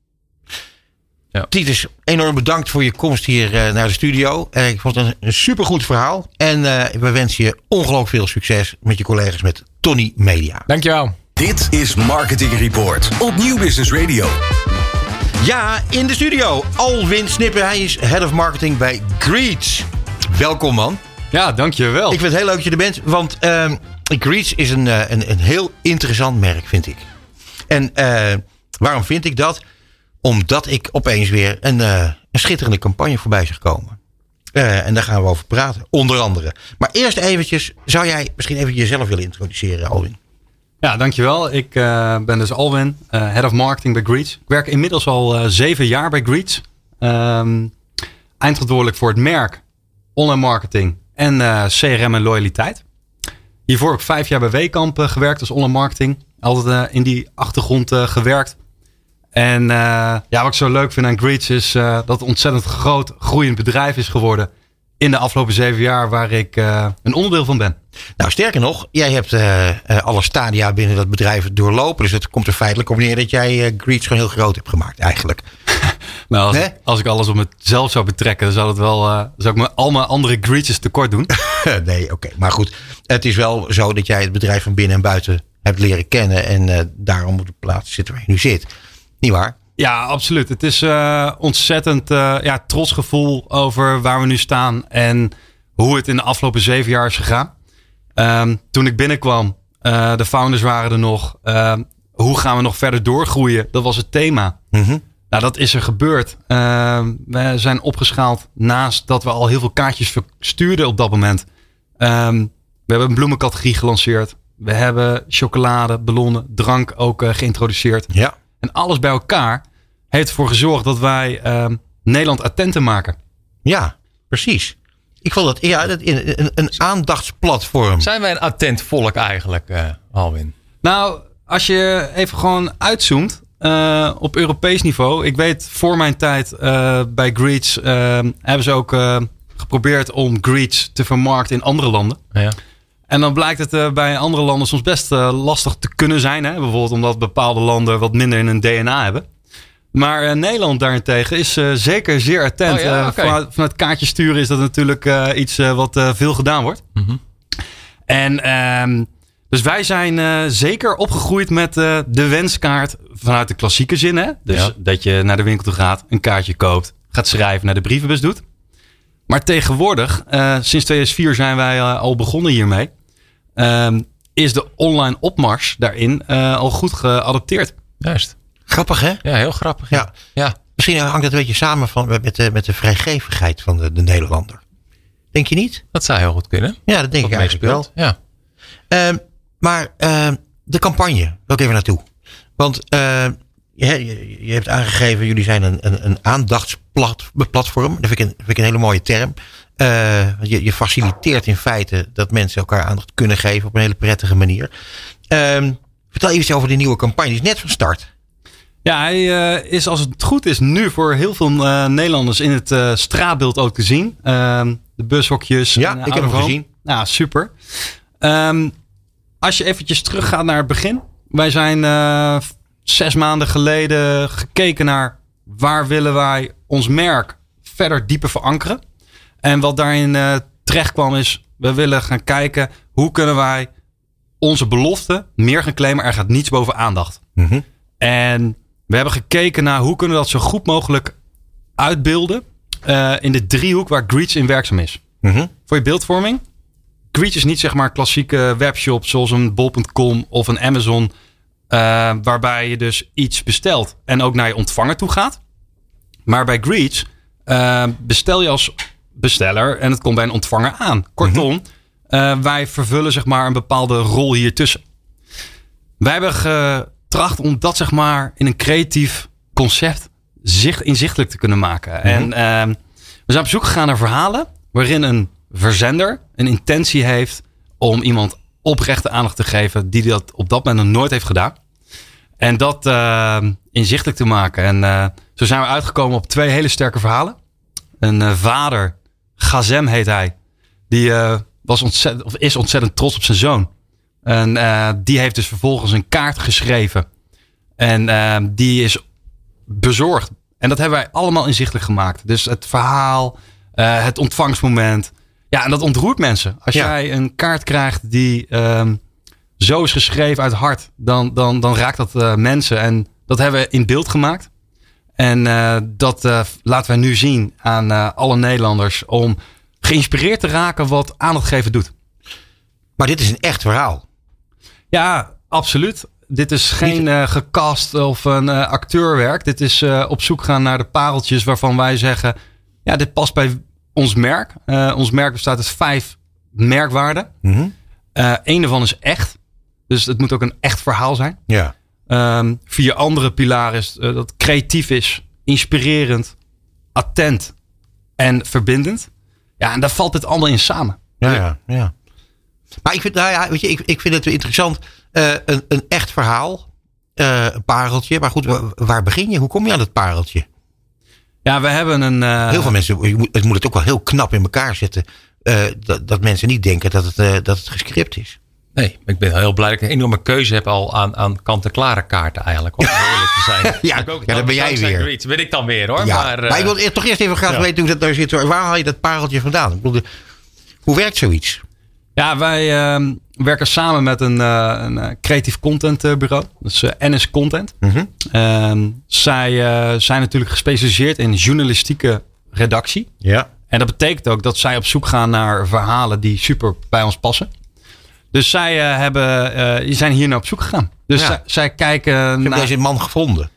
Titus, enorm bedankt voor je komst hier eh, naar de studio. Eh, ik vond het een, een supergoed verhaal. En eh, we wensen je ongelooflijk veel succes met je collega's met Tony Media. Dankjewel. Dit is Marketing Report op Nieuw Business Radio. Ja, in de studio. Alwin Snippen. Hij is Head of Marketing bij Greets. Welkom man. Ja, dankjewel. Ik vind het heel leuk dat je er bent. Want ehm Greets is een, een, een heel interessant merk, vind ik. En eh, waarom vind ik dat? Omdat ik opeens weer een, eh, een schitterende campagne voorbij zag komen. Eh, en daar gaan we over praten, onder andere. Maar eerst eventjes, zou jij misschien even jezelf willen introduceren, Alwin? Ja, dankjewel. Ik eh, ben dus Alwin, Head of Marketing bij Greets. Ik werk inmiddels al zeven jaar bij Greets. Ehm, eindverantwoordelijk voor het merk, online marketing en CRM en loyaliteit. Hiervoor heb ik vijf jaar bij Wekamp gewerkt als online marketing. Altijd in die achtergrond gewerkt. En eh, ja, wat ik zo leuk vind aan Greets is eh, dat het een ontzettend groot groeiend bedrijf is geworden. In de afgelopen zeven jaar waar ik eh, een onderdeel van ben. Nou, sterker nog, jij hebt alle stadia binnen dat bedrijf doorlopen. Dus het komt er feitelijk op neer dat jij Greets gewoon heel groot hebt gemaakt, eigenlijk. Nou, als, als ik alles op mezelf zou betrekken, dan zou het wel, zou ik me al mijn andere greetjes tekort doen. nee, oké. Maar goed, het is wel zo dat jij het bedrijf van binnen en buiten hebt leren kennen. En daarom op de plaats zit waar je nu zit. Niet waar? ja, absoluut. Het is eh, ontzettend eh, ja, trots gevoel over waar we nu staan en hoe het in de afgelopen zeven jaar is gegaan. Ehm, toen ik binnenkwam, eh, de founders waren er nog. Ehm, hoe gaan we nog verder doorgroeien? Dat was het thema. Mhm. Nou, dat is er gebeurd. Ehm, we zijn opgeschaald naast dat we al heel veel kaartjes verstuurden op dat moment. We hebben een bloemencategorie gelanceerd. We hebben chocolade, ballonnen, drank ook geïntroduceerd. Ja. En alles bij elkaar heeft ervoor gezorgd dat wij ehm, Nederland attenter maken. Ja, precies. Ik vond dat, ja, dat een, een, een aandachtsplatform. Zijn wij een attent volk eigenlijk, eh, Alwin? Nou, als je even gewoon uitzoomt eh, op Europees niveau. Ik weet voor mijn tijd eh, bij Greets eh, hebben ze ook eh, geprobeerd om Greets te vermarkten in andere landen. Ja. En dan blijkt het eh, bij andere landen soms best eh, lastig te kunnen zijn. Hè? Bijvoorbeeld omdat bepaalde landen wat minder in hun DNA hebben. Maar eh, Nederland daarentegen is zeker zeer attent. Oh ja, vanuit, vanuit kaartjes sturen is dat natuurlijk iets wat veel gedaan wordt. Mhm. En ehm, dus wij zijn zeker opgegroeid met de wenskaart vanuit de klassieke zin. Hè? Dus Ja. dat je naar de winkel toe gaat, een kaartje koopt, gaat schrijven, naar de brievenbus doet. Maar tegenwoordig, sinds 2004 zijn wij al begonnen hiermee. Ehm, is de online opmars daarin eh, al goed geadopteerd. Juist. Grappig, hè? Ja, heel grappig. Ja. Ja. Misschien hangt dat een beetje samen van, met, de, met de vrijgevigheid van de, de Nederlander. Denk je niet? Dat zou heel goed kunnen. Ja, dat denk ik eigenlijk wel. Ja. Ehm, maar ehm, de campagne, wil ik even naartoe. Want je, je, je hebt aangegeven, jullie zijn een, een, een aandachtsplatform. Dat vind ik een, vind ik een hele mooie term. Eh, je, je faciliteert in feite dat mensen elkaar aandacht kunnen geven op een hele prettige manier. Ehm, vertel even iets over die nieuwe campagne. Die is net van start. Ja, hij eh, is als het goed is nu voor heel veel eh, Nederlanders in het straatbeeld ook te zien. Ehm, de bushokjes. Ja, en, ik heb hem gezien. Ja, super. Ehm, als je eventjes teruggaat naar het begin. Wij zijn zes maanden geleden gekeken naar waar willen wij ons merk verder dieper verankeren. En wat daarin eh, terecht kwam is, we willen gaan kijken hoe kunnen wij onze belofte meer gaan claimen. Er gaat niets boven aandacht. Mhm. En we hebben gekeken naar hoe kunnen we dat zo goed mogelijk uitbeelden eh, in de driehoek waar Greets in werkzaam is. Mhm. Voor je beeldvorming. Greets is niet zeg maar klassieke webshop zoals een bol.com of een Amazon. eh, waarbij je dus iets bestelt en ook naar je ontvanger toe gaat. Maar bij Greets bestel je als besteller en het komt bij een ontvanger aan. Kortom, eh, wij vervullen zeg maar een bepaalde rol hier tussen. Wij hebben getracht om dat zeg maar in een creatief concept zicht, inzichtelijk te kunnen maken. En ehm, we zijn op zoek gegaan naar verhalen waarin een verzender een intentie heeft om iemand oprechte aandacht te geven die dat op dat moment nog nooit heeft gedaan. En dat ehm, inzichtelijk te maken. En eh, zo zijn we uitgekomen op twee hele sterke verhalen. Een eh, vader, Gazem heet hij, die eh, was ontzettend, of is ontzettend trots op zijn zoon. En eh, die heeft dus vervolgens een kaart geschreven. En eh, die is bezorgd. En dat hebben wij allemaal inzichtelijk gemaakt. Dus het verhaal, het ontvangstmoment. Ja, en dat ontroert mensen. Als Ja. jij een kaart krijgt die ehm, zo is geschreven uit hart, dan, dan, dan raakt dat mensen. En dat hebben we in beeld gemaakt. En eh, dat eh, laten wij nu zien aan eh, alle Nederlanders om geïnspireerd te raken wat aandacht geven doet. Maar dit is een echt verhaal. Ja, absoluut. Dit is geen gecast of een acteurwerk. Dit is op zoek gaan naar de pareltjes waarvan wij zeggen: ja, dit past bij ons merk. Ons merk bestaat uit vijf merkwaarden. Mhm. Eh Eén daarvan is echt. Dus het moet ook een echt verhaal zijn. Ja. Ehm, vier andere pilaren is eh, dat creatief is, inspirerend, attent en verbindend. Ja, en daar valt het allemaal in samen. Ja, ja, ja. Maar ik vind, nou ja, weet je, ik, ik vind het interessant. eh, een, een echt verhaal. eh, een pareltje. Maar goed, wa- waar begin je? Hoe kom je aan het pareltje? Ja, we hebben een. Heel veel mensen, je moet, het moet het ook wel heel knap in elkaar zetten. dat, dat mensen niet denken dat het, dat het gescript is. Nee, ik ben heel blij dat ik een enorme keuze heb al aan, aan kant-en-klare kaarten eigenlijk. Om eerlijk te zijn. Ja, Ik ook- ja, dat ben jij weer. Greets ben ik dan weer hoor. ja, maar, maar, eh, ik wil eerst- toch eerst even graag ja. weten hoe dat daar zit. Waar haal je dat pareltje vandaan? Ik bedoel, hoe werkt zoiets? Ja, wij ehm, werken samen met een, eh, een eh, creatief content bureau. Dus eh, NS Content. Mhm. Ehm, zij eh, zijn natuurlijk gespecialiseerd in journalistieke redactie. Ja. En dat betekent ook dat zij op zoek gaan naar verhalen die super bij ons passen. Dus zij eh, hebben, eh, die zijn hier naar op zoek gegaan. Dus Ja. zij, zij kijken Ik naar... deze man gevonden.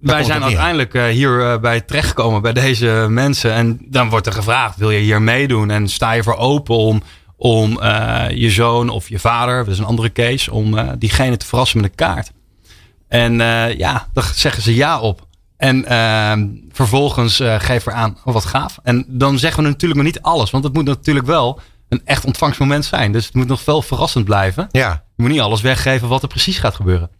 Wij zijn uiteindelijk eh, hier eh, bij terechtgekomen bij deze mensen. En dan wordt er gevraagd, wil je hier meedoen? En sta je voor open om, om je zoon of je vader, dat is een andere case, om diegene te verrassen met een kaart. En ja, daar zeggen ze ja op. En ehm, vervolgens geven we aan, oh, wat gaaf. En dan zeggen we natuurlijk nog niet alles. Want het moet natuurlijk wel een echt ontvangstmoment zijn. Dus het moet nog wel verrassend blijven. Ja. Je moet niet alles weggeven wat er precies gaat gebeuren.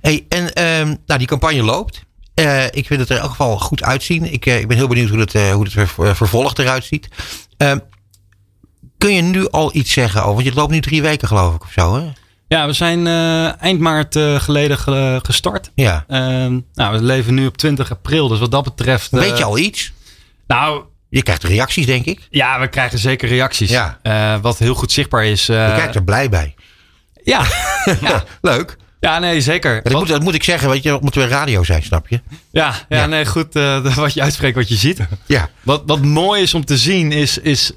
Hey, en ehm, nou, die campagne loopt. Eh, ik vind het er in elk geval goed uitzien. Ik, eh, ik ben heel benieuwd hoe het, eh, hoe het ver- vervolg eruit ziet. Ehm, kun je nu al iets zeggen over? Want je loopt nu drie weken geloof ik of zo hè? Ja, we zijn eind maart geleden ge- gestart. Ja. Ehm, nou, we leven nu op 20 april. Dus wat dat betreft. Weet je al iets? Nou, Je krijgt reacties denk ik. ja, we krijgen zeker reacties. Ja. Eh, wat heel goed zichtbaar is. eh, Je kijkt er blij bij. ja. Ja, leuk. ja, nee, zeker. Dat Wat- moet, dat moet ik zeggen, weet je, moet weer radio zijn, snap je? ja, ja, Ja. nee, goed. eh, wat je uitspreekt, wat je ziet. Ja. Wat, wat mooi is om te zien, is, is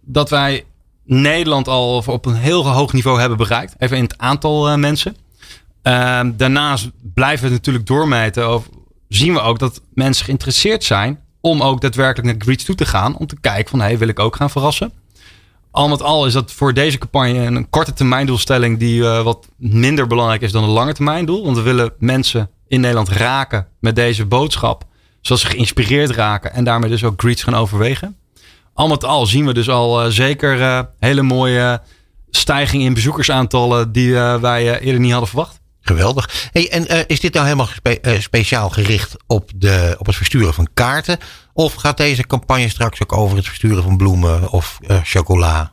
dat wij Nederland al op een heel hoog niveau hebben bereikt. Even in het aantal mensen. Ehm, daarnaast blijven we natuurlijk doormeten. Over, zien we ook dat mensen geïnteresseerd zijn om ook daadwerkelijk naar Greets toe te gaan. Om te kijken van, hey, wil ik ook gaan verrassen? Al met al is dat voor deze campagne een korte termijn doelstelling die eh, wat minder belangrijk is dan een lange termijn doel. Want we willen mensen in Nederland raken met deze boodschap. Zodat ze geïnspireerd raken en daarmee dus ook Greets gaan overwegen. Al met al zien we dus al eh, zeker eh, hele mooie stijging in bezoekersaantallen die wij eerder niet hadden verwacht. Geweldig. Hey, en eh, is dit nou helemaal spe- eh, speciaal gericht op, de, op het versturen van kaarten? Of gaat deze campagne straks ook over het versturen van bloemen of eh, chocola?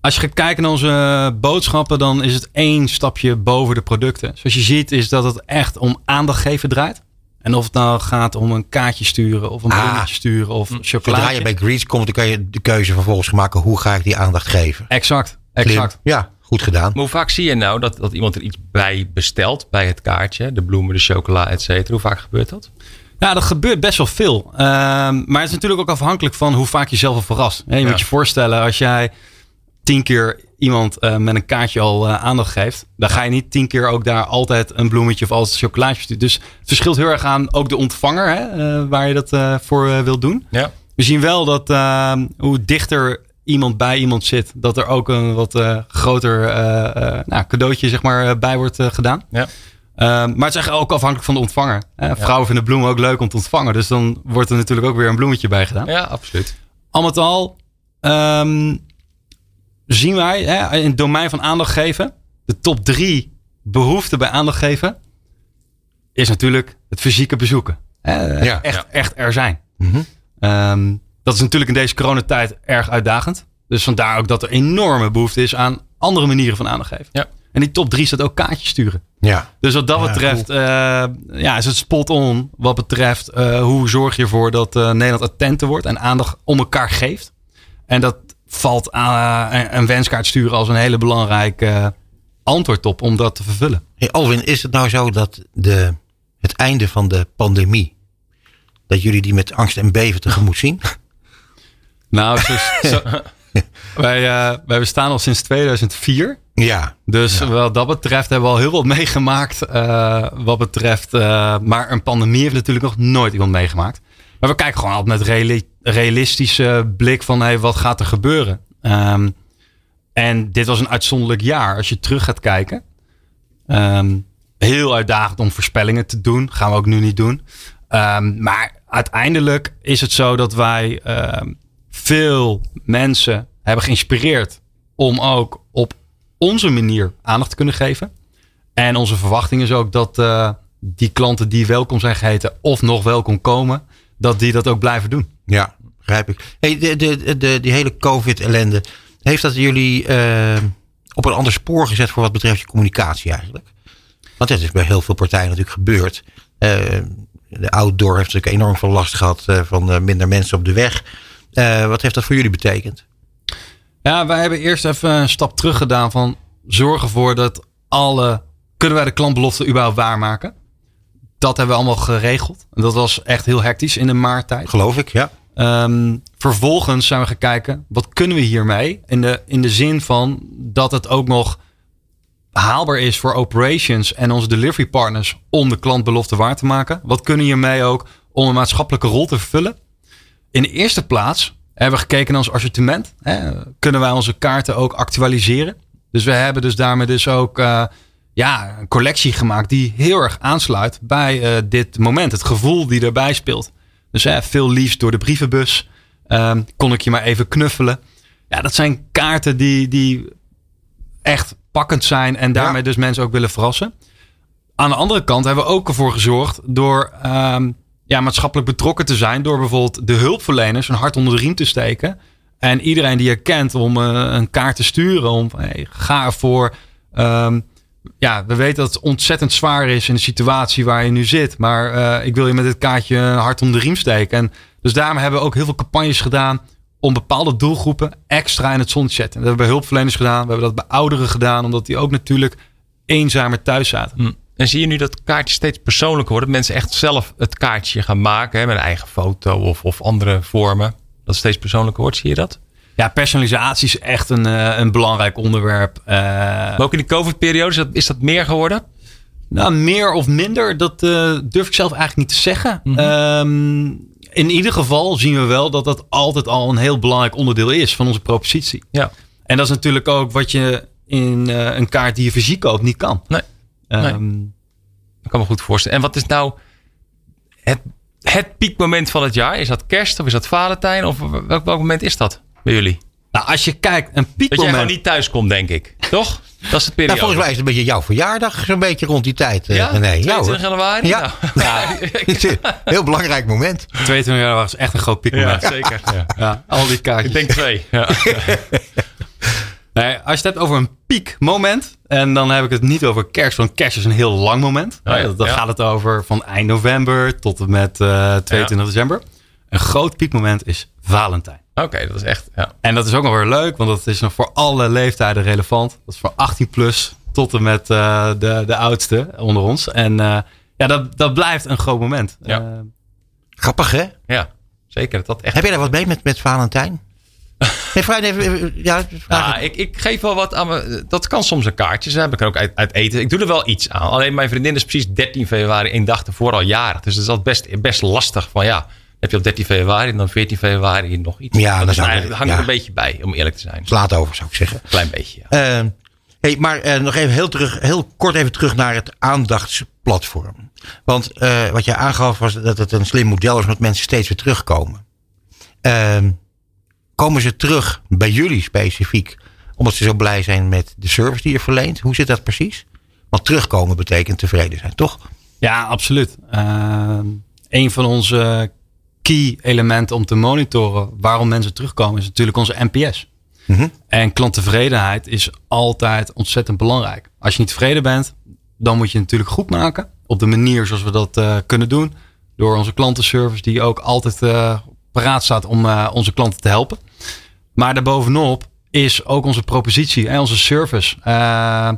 Als je gaat kijken naar onze boodschappen, dan is het één stapje boven de producten. Zoals je ziet is dat het echt om aandacht geven draait. En of het nou gaat om een kaartje sturen of een Ah. bloemetje sturen of chocolade. Zodra je bij Greets komt, dan kan je de keuze vervolgens maken. Hoe ga ik die aandacht geven? Exact, exact. Ja, goed gedaan. Maar hoe vaak zie je nou dat, dat iemand er iets bij bestelt bij het kaartje? De bloemen, de chocola, et cetera. Hoe vaak gebeurt dat? Ja, dat gebeurt best wel veel. Ehm, maar het is natuurlijk ook afhankelijk van hoe vaak je zelf al verrast. Je Ja. moet je voorstellen, als jij tien keer iemand eh, met een kaartje al eh, aandacht geeft, dan ga je niet tien keer ook daar altijd een bloemetje of altijd een chocolaatje sturen. Dus het verschilt heel erg aan ook de ontvanger hè, eh, waar je dat eh, voor wilt doen. Ja. We zien wel dat ehm, hoe dichter iemand bij iemand zit, dat er ook een wat eh, groter eh, eh, nou, cadeautje zeg maar, bij wordt gedaan. Ja. Ehm, maar het is echt ook afhankelijk van de ontvanger. Vrouwen vinden bloemen ook leuk om te ontvangen. Dus dan wordt er natuurlijk ook weer een bloemetje bij gedaan. Ja, absoluut. Al met al ehm, zien wij hè, in het domein van aandacht geven. De top drie behoeften bij aandacht geven. Is natuurlijk het fysieke bezoeken. Hè, Ja. echt, echt er zijn. Ehm, dat is natuurlijk in deze coronatijd erg uitdagend. Dus vandaar ook dat er enorme behoefte is aan andere manieren van aandacht geven. Ja. En die top drie staat ook kaartjes sturen. Ja. Dus wat dat Ja, betreft, eh, ja, is het spot on. Wat betreft eh, hoe zorg je ervoor dat eh, Nederland attenter wordt en aandacht om elkaar geeft. En dat valt aan een- een wenskaart sturen als een hele belangrijke antwoord op om dat te vervullen. Hey Alwin, is het nou zo dat de, het einde van de pandemie, dat jullie die met angst en beven tegemoet zien? Nou, zo, zo- wij, eh, wij bestaan al sinds 2004. Ja. Dus wat dat betreft hebben we al heel wat meegemaakt. eh, wat betreft, eh, maar een pandemie heeft natuurlijk nog nooit iemand meegemaakt. Maar we kijken gewoon altijd met reali- realistische blik van hey, wat gaat er gebeuren. Ehm, en dit was een uitzonderlijk jaar. Als je terug gaat kijken. Ehm, heel uitdagend om voorspellingen te doen. Gaan we ook nu niet doen. Ehm, maar uiteindelijk is het zo dat wij veel mensen hebben geïnspireerd om ook op onze manier aandacht te kunnen geven. En onze verwachting is ook dat eh, die klanten die welkom zijn geheten of nog welkom komen, dat die dat ook blijven doen. Ja, begrijp ik. Hey, de, de, de, die hele COVID-ellende, heeft dat jullie eh, op een ander spoor gezet voor wat betreft je communicatie eigenlijk? Want dat is bij heel veel partijen natuurlijk gebeurd. Eh, de outdoor heeft natuurlijk enorm veel last gehad eh, van minder mensen op de weg. Eh, wat heeft dat voor jullie betekend? Ja, wij hebben eerst even een stap terug gedaan van zorg ervoor dat alle, kunnen wij de klantbelofte überhaupt waarmaken? Dat hebben we allemaal geregeld. En dat was echt heel hectisch in de maarttijd. Geloof ik, ja. Ehm, vervolgens zijn we gaan kijken, wat kunnen we hiermee? In de, in de zin van dat het ook nog haalbaar is voor operations en onze delivery partners om de klantbelofte waar te maken. Wat kunnen hiermee ook om een maatschappelijke rol te vervullen? In de eerste plaats hebben we gekeken naar ons assortiment. Hè? Kunnen wij onze kaarten ook actualiseren? Dus we hebben dus daarmee dus ook eh, ja, een collectie gemaakt die heel erg aansluit bij eh, dit moment. Het gevoel die erbij speelt. Dus hè, veel liefst door de brievenbus. Ehm, kon ik je maar even knuffelen. Ja, dat zijn kaarten die, die echt pakkend zijn en daarmee Ja. dus mensen ook willen verrassen. Aan de andere kant hebben we ook ervoor gezorgd door ehm, ja, maatschappelijk betrokken te zijn. Door bijvoorbeeld de hulpverleners een hart onder de riem te steken. En iedereen die je kent om eh, een kaart te sturen. Om hey, ga ervoor. Ehm, ja, we weten dat het ontzettend zwaar is in de situatie waar je nu zit. Maar eh, ik wil je met dit kaartje een hart onder de riem steken. En dus daarom hebben we ook heel veel campagnes gedaan om bepaalde doelgroepen extra in het zonnetje te zetten. Dat hebben we bij hulpverleners gedaan. We hebben dat bij ouderen gedaan, omdat die ook natuurlijk eenzamer thuis zaten. Hm. En zie je nu dat kaartjes steeds persoonlijker worden? Dat mensen echt zelf het kaartje gaan maken hè, met een eigen foto of, of andere vormen. Dat het steeds persoonlijker wordt, zie je dat? Ja, personalisatie is echt een, eh, een belangrijk onderwerp. Eh, Maar ook in de COVID-periode, is dat, is dat meer geworden? Nou, meer of minder, dat eh, durf ik zelf eigenlijk niet te zeggen. Ehm, in ieder geval zien we wel dat dat altijd al een heel belangrijk onderdeel is van onze propositie. Ja. En dat is natuurlijk ook wat je in een kaart die je fysiek koopt niet kan. Nee. Ehm, Ik kan me goed voorstellen. En wat is nou het, het piekmoment van het jaar? Is dat kerst of is dat Valentijn? Of welk, welk moment is dat bij jullie? Nou, als je kijkt, een Dat jij piekmoment. gewoon niet thuis komt, denk ik. Toch? Dat is periode. Nou, volgens mij is het een beetje jouw verjaardag, zo'n beetje rond die tijd. eh, ja. Ja, 22 hoor. januari? Ja. Nou, Het een heel belangrijk moment. 22 jaar was echt een groot ja, piekmoment. Ja, zeker. Ja. al die kaartjes. Ik denk twee. Ja. Nee, als je het hebt over een piekmoment. En dan heb ik het niet over kerst. Want kerst is een heel lang moment. Oh ja, dan ja. gaat het over van eind november tot en met eh, 22 december. Een groot piekmoment is Valentijn. Oké, dat is echt. Ja. En dat is ook nog weer leuk. Want dat is nog voor alle leeftijden relevant. Dat is voor 18 plus tot en met eh, de, de oudste onder ons. En eh, ja, dat, dat blijft een groot moment. Ja. Eh, Grappig, hè? ja, zeker. Dat echt. Heb jij daar wat mee met, met Valentijn? Nee, vraag even. even- Ja, ik, ik geef wel wat aan me. Dat kan soms een kaartje zijn. heb ik ook uit, uit eten. Ik doe er wel iets aan. Alleen mijn vriendin is precies 13 februari, één dag ervoor al jarig. Dus dat is altijd best, best lastig. Van ja, heb je op 13 februari en dan 14 februari nog iets. Ja, dat is eigenlijk- hangt ja. er een beetje bij, om eerlijk te zijn. Slaat over, zou ik zeggen. Klein beetje. Ja. Eh, hey, maar eh, nog even heel, terug, heel kort even terug naar het aandachtsplatform. Want eh, wat jij aangaf was dat het een slim model is omdat mensen steeds weer terugkomen. Ehm, komen ze terug bij jullie specifiek omdat ze zo blij zijn met de service die je verleent? Hoe zit dat precies? Want terugkomen betekent tevreden zijn, toch? Ja, absoluut. Uh, een van onze key elementen om te monitoren waarom mensen terugkomen is natuurlijk onze NPS. Mhm. En klanttevredenheid is altijd ontzettend belangrijk. Als je niet tevreden bent, dan moet je natuurlijk goed maken. Op de manier zoals we dat uh, kunnen doen. Door onze klantenservice die ook altijd uh, paraat staat om onze klanten te helpen. Maar daarbovenop is ook onze propositie en onze service. Uh,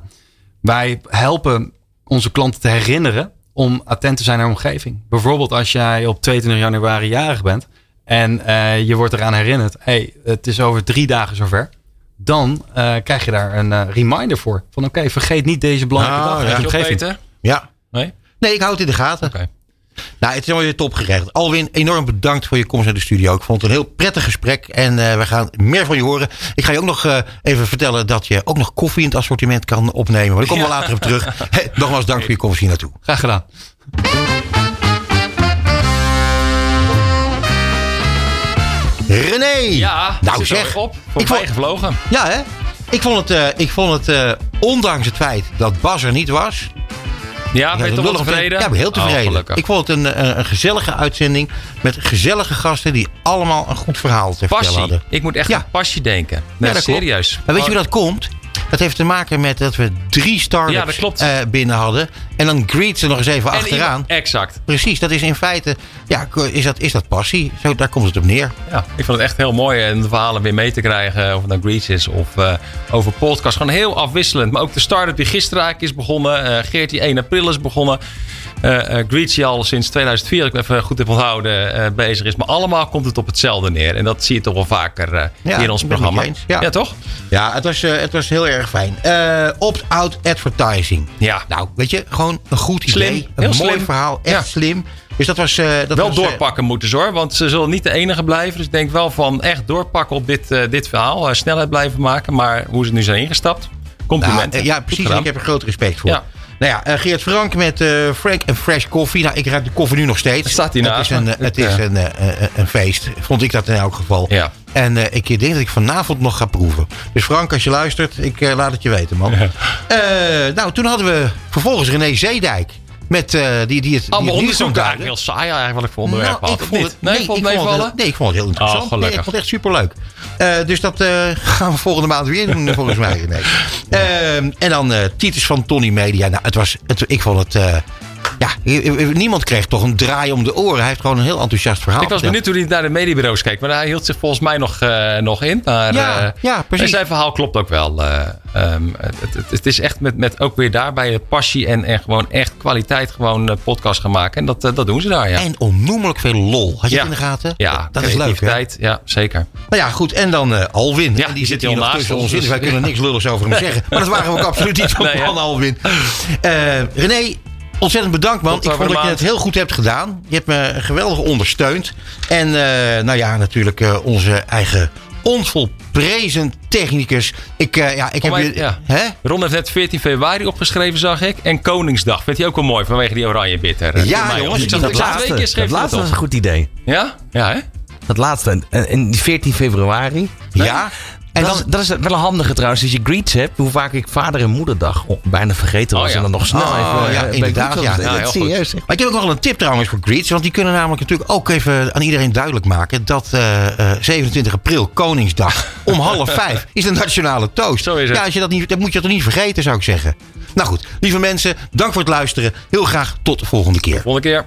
wij helpen onze klanten te herinneren om attent te zijn naar omgeving. Bijvoorbeeld als jij op 22 januari jarig bent en uh, je wordt eraan herinnerd, hey, het is over drie dagen zover. Dan uh, krijg je daar een uh, reminder voor. Van oké, okay, vergeet niet deze belangrijke Ah, dag. Heb in je omgeving. Ja. Nee? Nee, ik hou het in de gaten. Oké. Nou, het is alweer top geregeld. Alwin, enorm bedankt voor je komst naar de studio. Ik vond het een heel prettig gesprek en uh, we gaan meer van je horen. Ik ga je ook nog uh, even vertellen dat je ook nog koffie in het assortiment kan opnemen. Maar daar komen we later op terug. Hey, nogmaals dank voor je komst hier naartoe. Graag gedaan. René! Ja, nou zeg. op. Voor ik vond, gevlogen. ja, hè? Ik vond het, uh, ik vond het ondanks het feit dat Bas er niet was. Ja, ben je toch wel tevreden? Ja, ik ben heel tevreden. Oh, ik vond het een, een, een, gezellige uitzending met gezellige gasten die allemaal een goed verhaal te passie. vertellen hadden. Ik moet echt Ja. aan passie denken. Nee, Ja, serieus. Maar weet je hoe dat komt? Dat heeft te maken met dat we drie startups eh, binnen hadden. En dan greet er nog eens even En achteraan. iemand- Exact. Precies, dat is in feite, ja, is dat, is dat passie? Zo, daar komt het op neer. Ja, ik vond het echt heel mooi en de verhalen weer mee te krijgen. Of het nou Greets is of eh, over podcast. Gewoon heel afwisselend. Maar ook de start-up die gisteren eigenlijk is begonnen. Eh Geert die 1 april is begonnen. Uh, uh, Greetsy al sinds 2004, ik even goed heb onthouden, uh, bezig is. Maar allemaal komt het op hetzelfde neer. En dat zie je toch wel vaker Ja, in ons programma. Ja. toch? Ja, het was, eh, het was heel erg fijn. Eh, Opt-out advertising. Ja. Nou, weet je, gewoon een goed Slim, idee. Een heel mooi slim. verhaal, echt Ja. slim. Dus dat was... eh, dat wel was, eh, doorpakken moeten ze hoor. Want ze zullen niet de enige blijven. Dus ik denk wel van echt doorpakken op dit, eh, dit verhaal. Eh, snelheid blijven maken. Maar hoe ze nu zijn ingestapt. nou, Complimenten. eh, ja, precies. Ik heb er groot respect voor. Ja. Nou ja, eh, Geert Frank met eh, Frank en Fresh Coffee. Nou, ik ruik de koffie nu nog steeds. Staat hij Het naast is een, het is een, eh, een feest. Vond ik dat in elk geval. Ja. En ik denk dat ik vanavond nog ga proeven. Dus Frank, als je luistert, ik laat het je weten, man. Nou, toen hadden we vervolgens René Zeedijk. Met, eh, die, die het die Allemaal nieuws onderzoek eigenlijk heel saai eigenlijk voor onderwerp. nou, ik vond het, nee, nee, vond ik vond het nee, ik vond het heel interessant. Oh. Nee, ik vond het echt superleuk. Eh dus dat eh, gaan we volgende maand weer doen, volgens mij. René. Ehm, en dan Titus van Tony Media. Nou, het was, het, ik vond het... ja, niemand kreeg toch een draai om de oren. Hij heeft gewoon een heel enthousiast verhaal Ik was benieuwd hoe hij naar de mediebureaus keek. Maar hij hield zich volgens mij nog, eh, nog in. Maar, Ja, eh, ja, precies. en zijn verhaal klopt ook wel. eh, ehm, het, het, het is echt met, met ook weer daarbij passie en, en gewoon echt kwaliteit gewoon podcast gaan maken. En dat, dat doen ze daar, ja. En onnoemelijk veel lol. Had je Ja. het in de gaten? ja, dat is leuk, hè? Ja, zeker. Nou ja, goed. En dan Alwin. Ja, en die zit hier nog tussen ons, in. Dus wij kunnen niks lulligs over hem zeggen. Maar dat waren we ook absoluut niet van Nee, Alwin. René, ontzettend bedankt, man. Ik over vond dat je het heel goed hebt gedaan. Je hebt me geweldig ondersteund. En eh, nou ja, natuurlijk eh, onze eigen onvolprezen technicus. Ik, eh, ja, ik heb mij- je... ja. Hè? Ron heeft net 14 februari opgeschreven, zag ik. En Koningsdag. Vindt hij ook wel mooi vanwege die oranje bitter. eh, Ja, jongens. Ik zag dat laatste- twee keer schreef Dat laatste dat was een goed idee. Ja? Ja, hè? Dat laatste. En, en die 14 februari. Ja? En dat, dan, is, dat is wel een handige trouwens. Als je greets hebt, hoe vaak ik vader en moederdag oh, bijna vergeten was. Oh ja. En dan nog snel Oh, even. ja, eh, inderdaad, ja. was. Ja, Dat heel serieus. Maar ik heb ook nog wel een tip trouwens voor Greets. Want die kunnen namelijk natuurlijk ook even aan iedereen duidelijk maken... dat eh, eh, 27 april, Koningsdag, om half vijf... is de nationale toast. Zo is het. Ja, als je dat, niet, dat moet je toch niet vergeten, zou ik zeggen. Nou goed, lieve mensen, dank voor het luisteren. Heel graag tot de volgende keer. Volgende keer.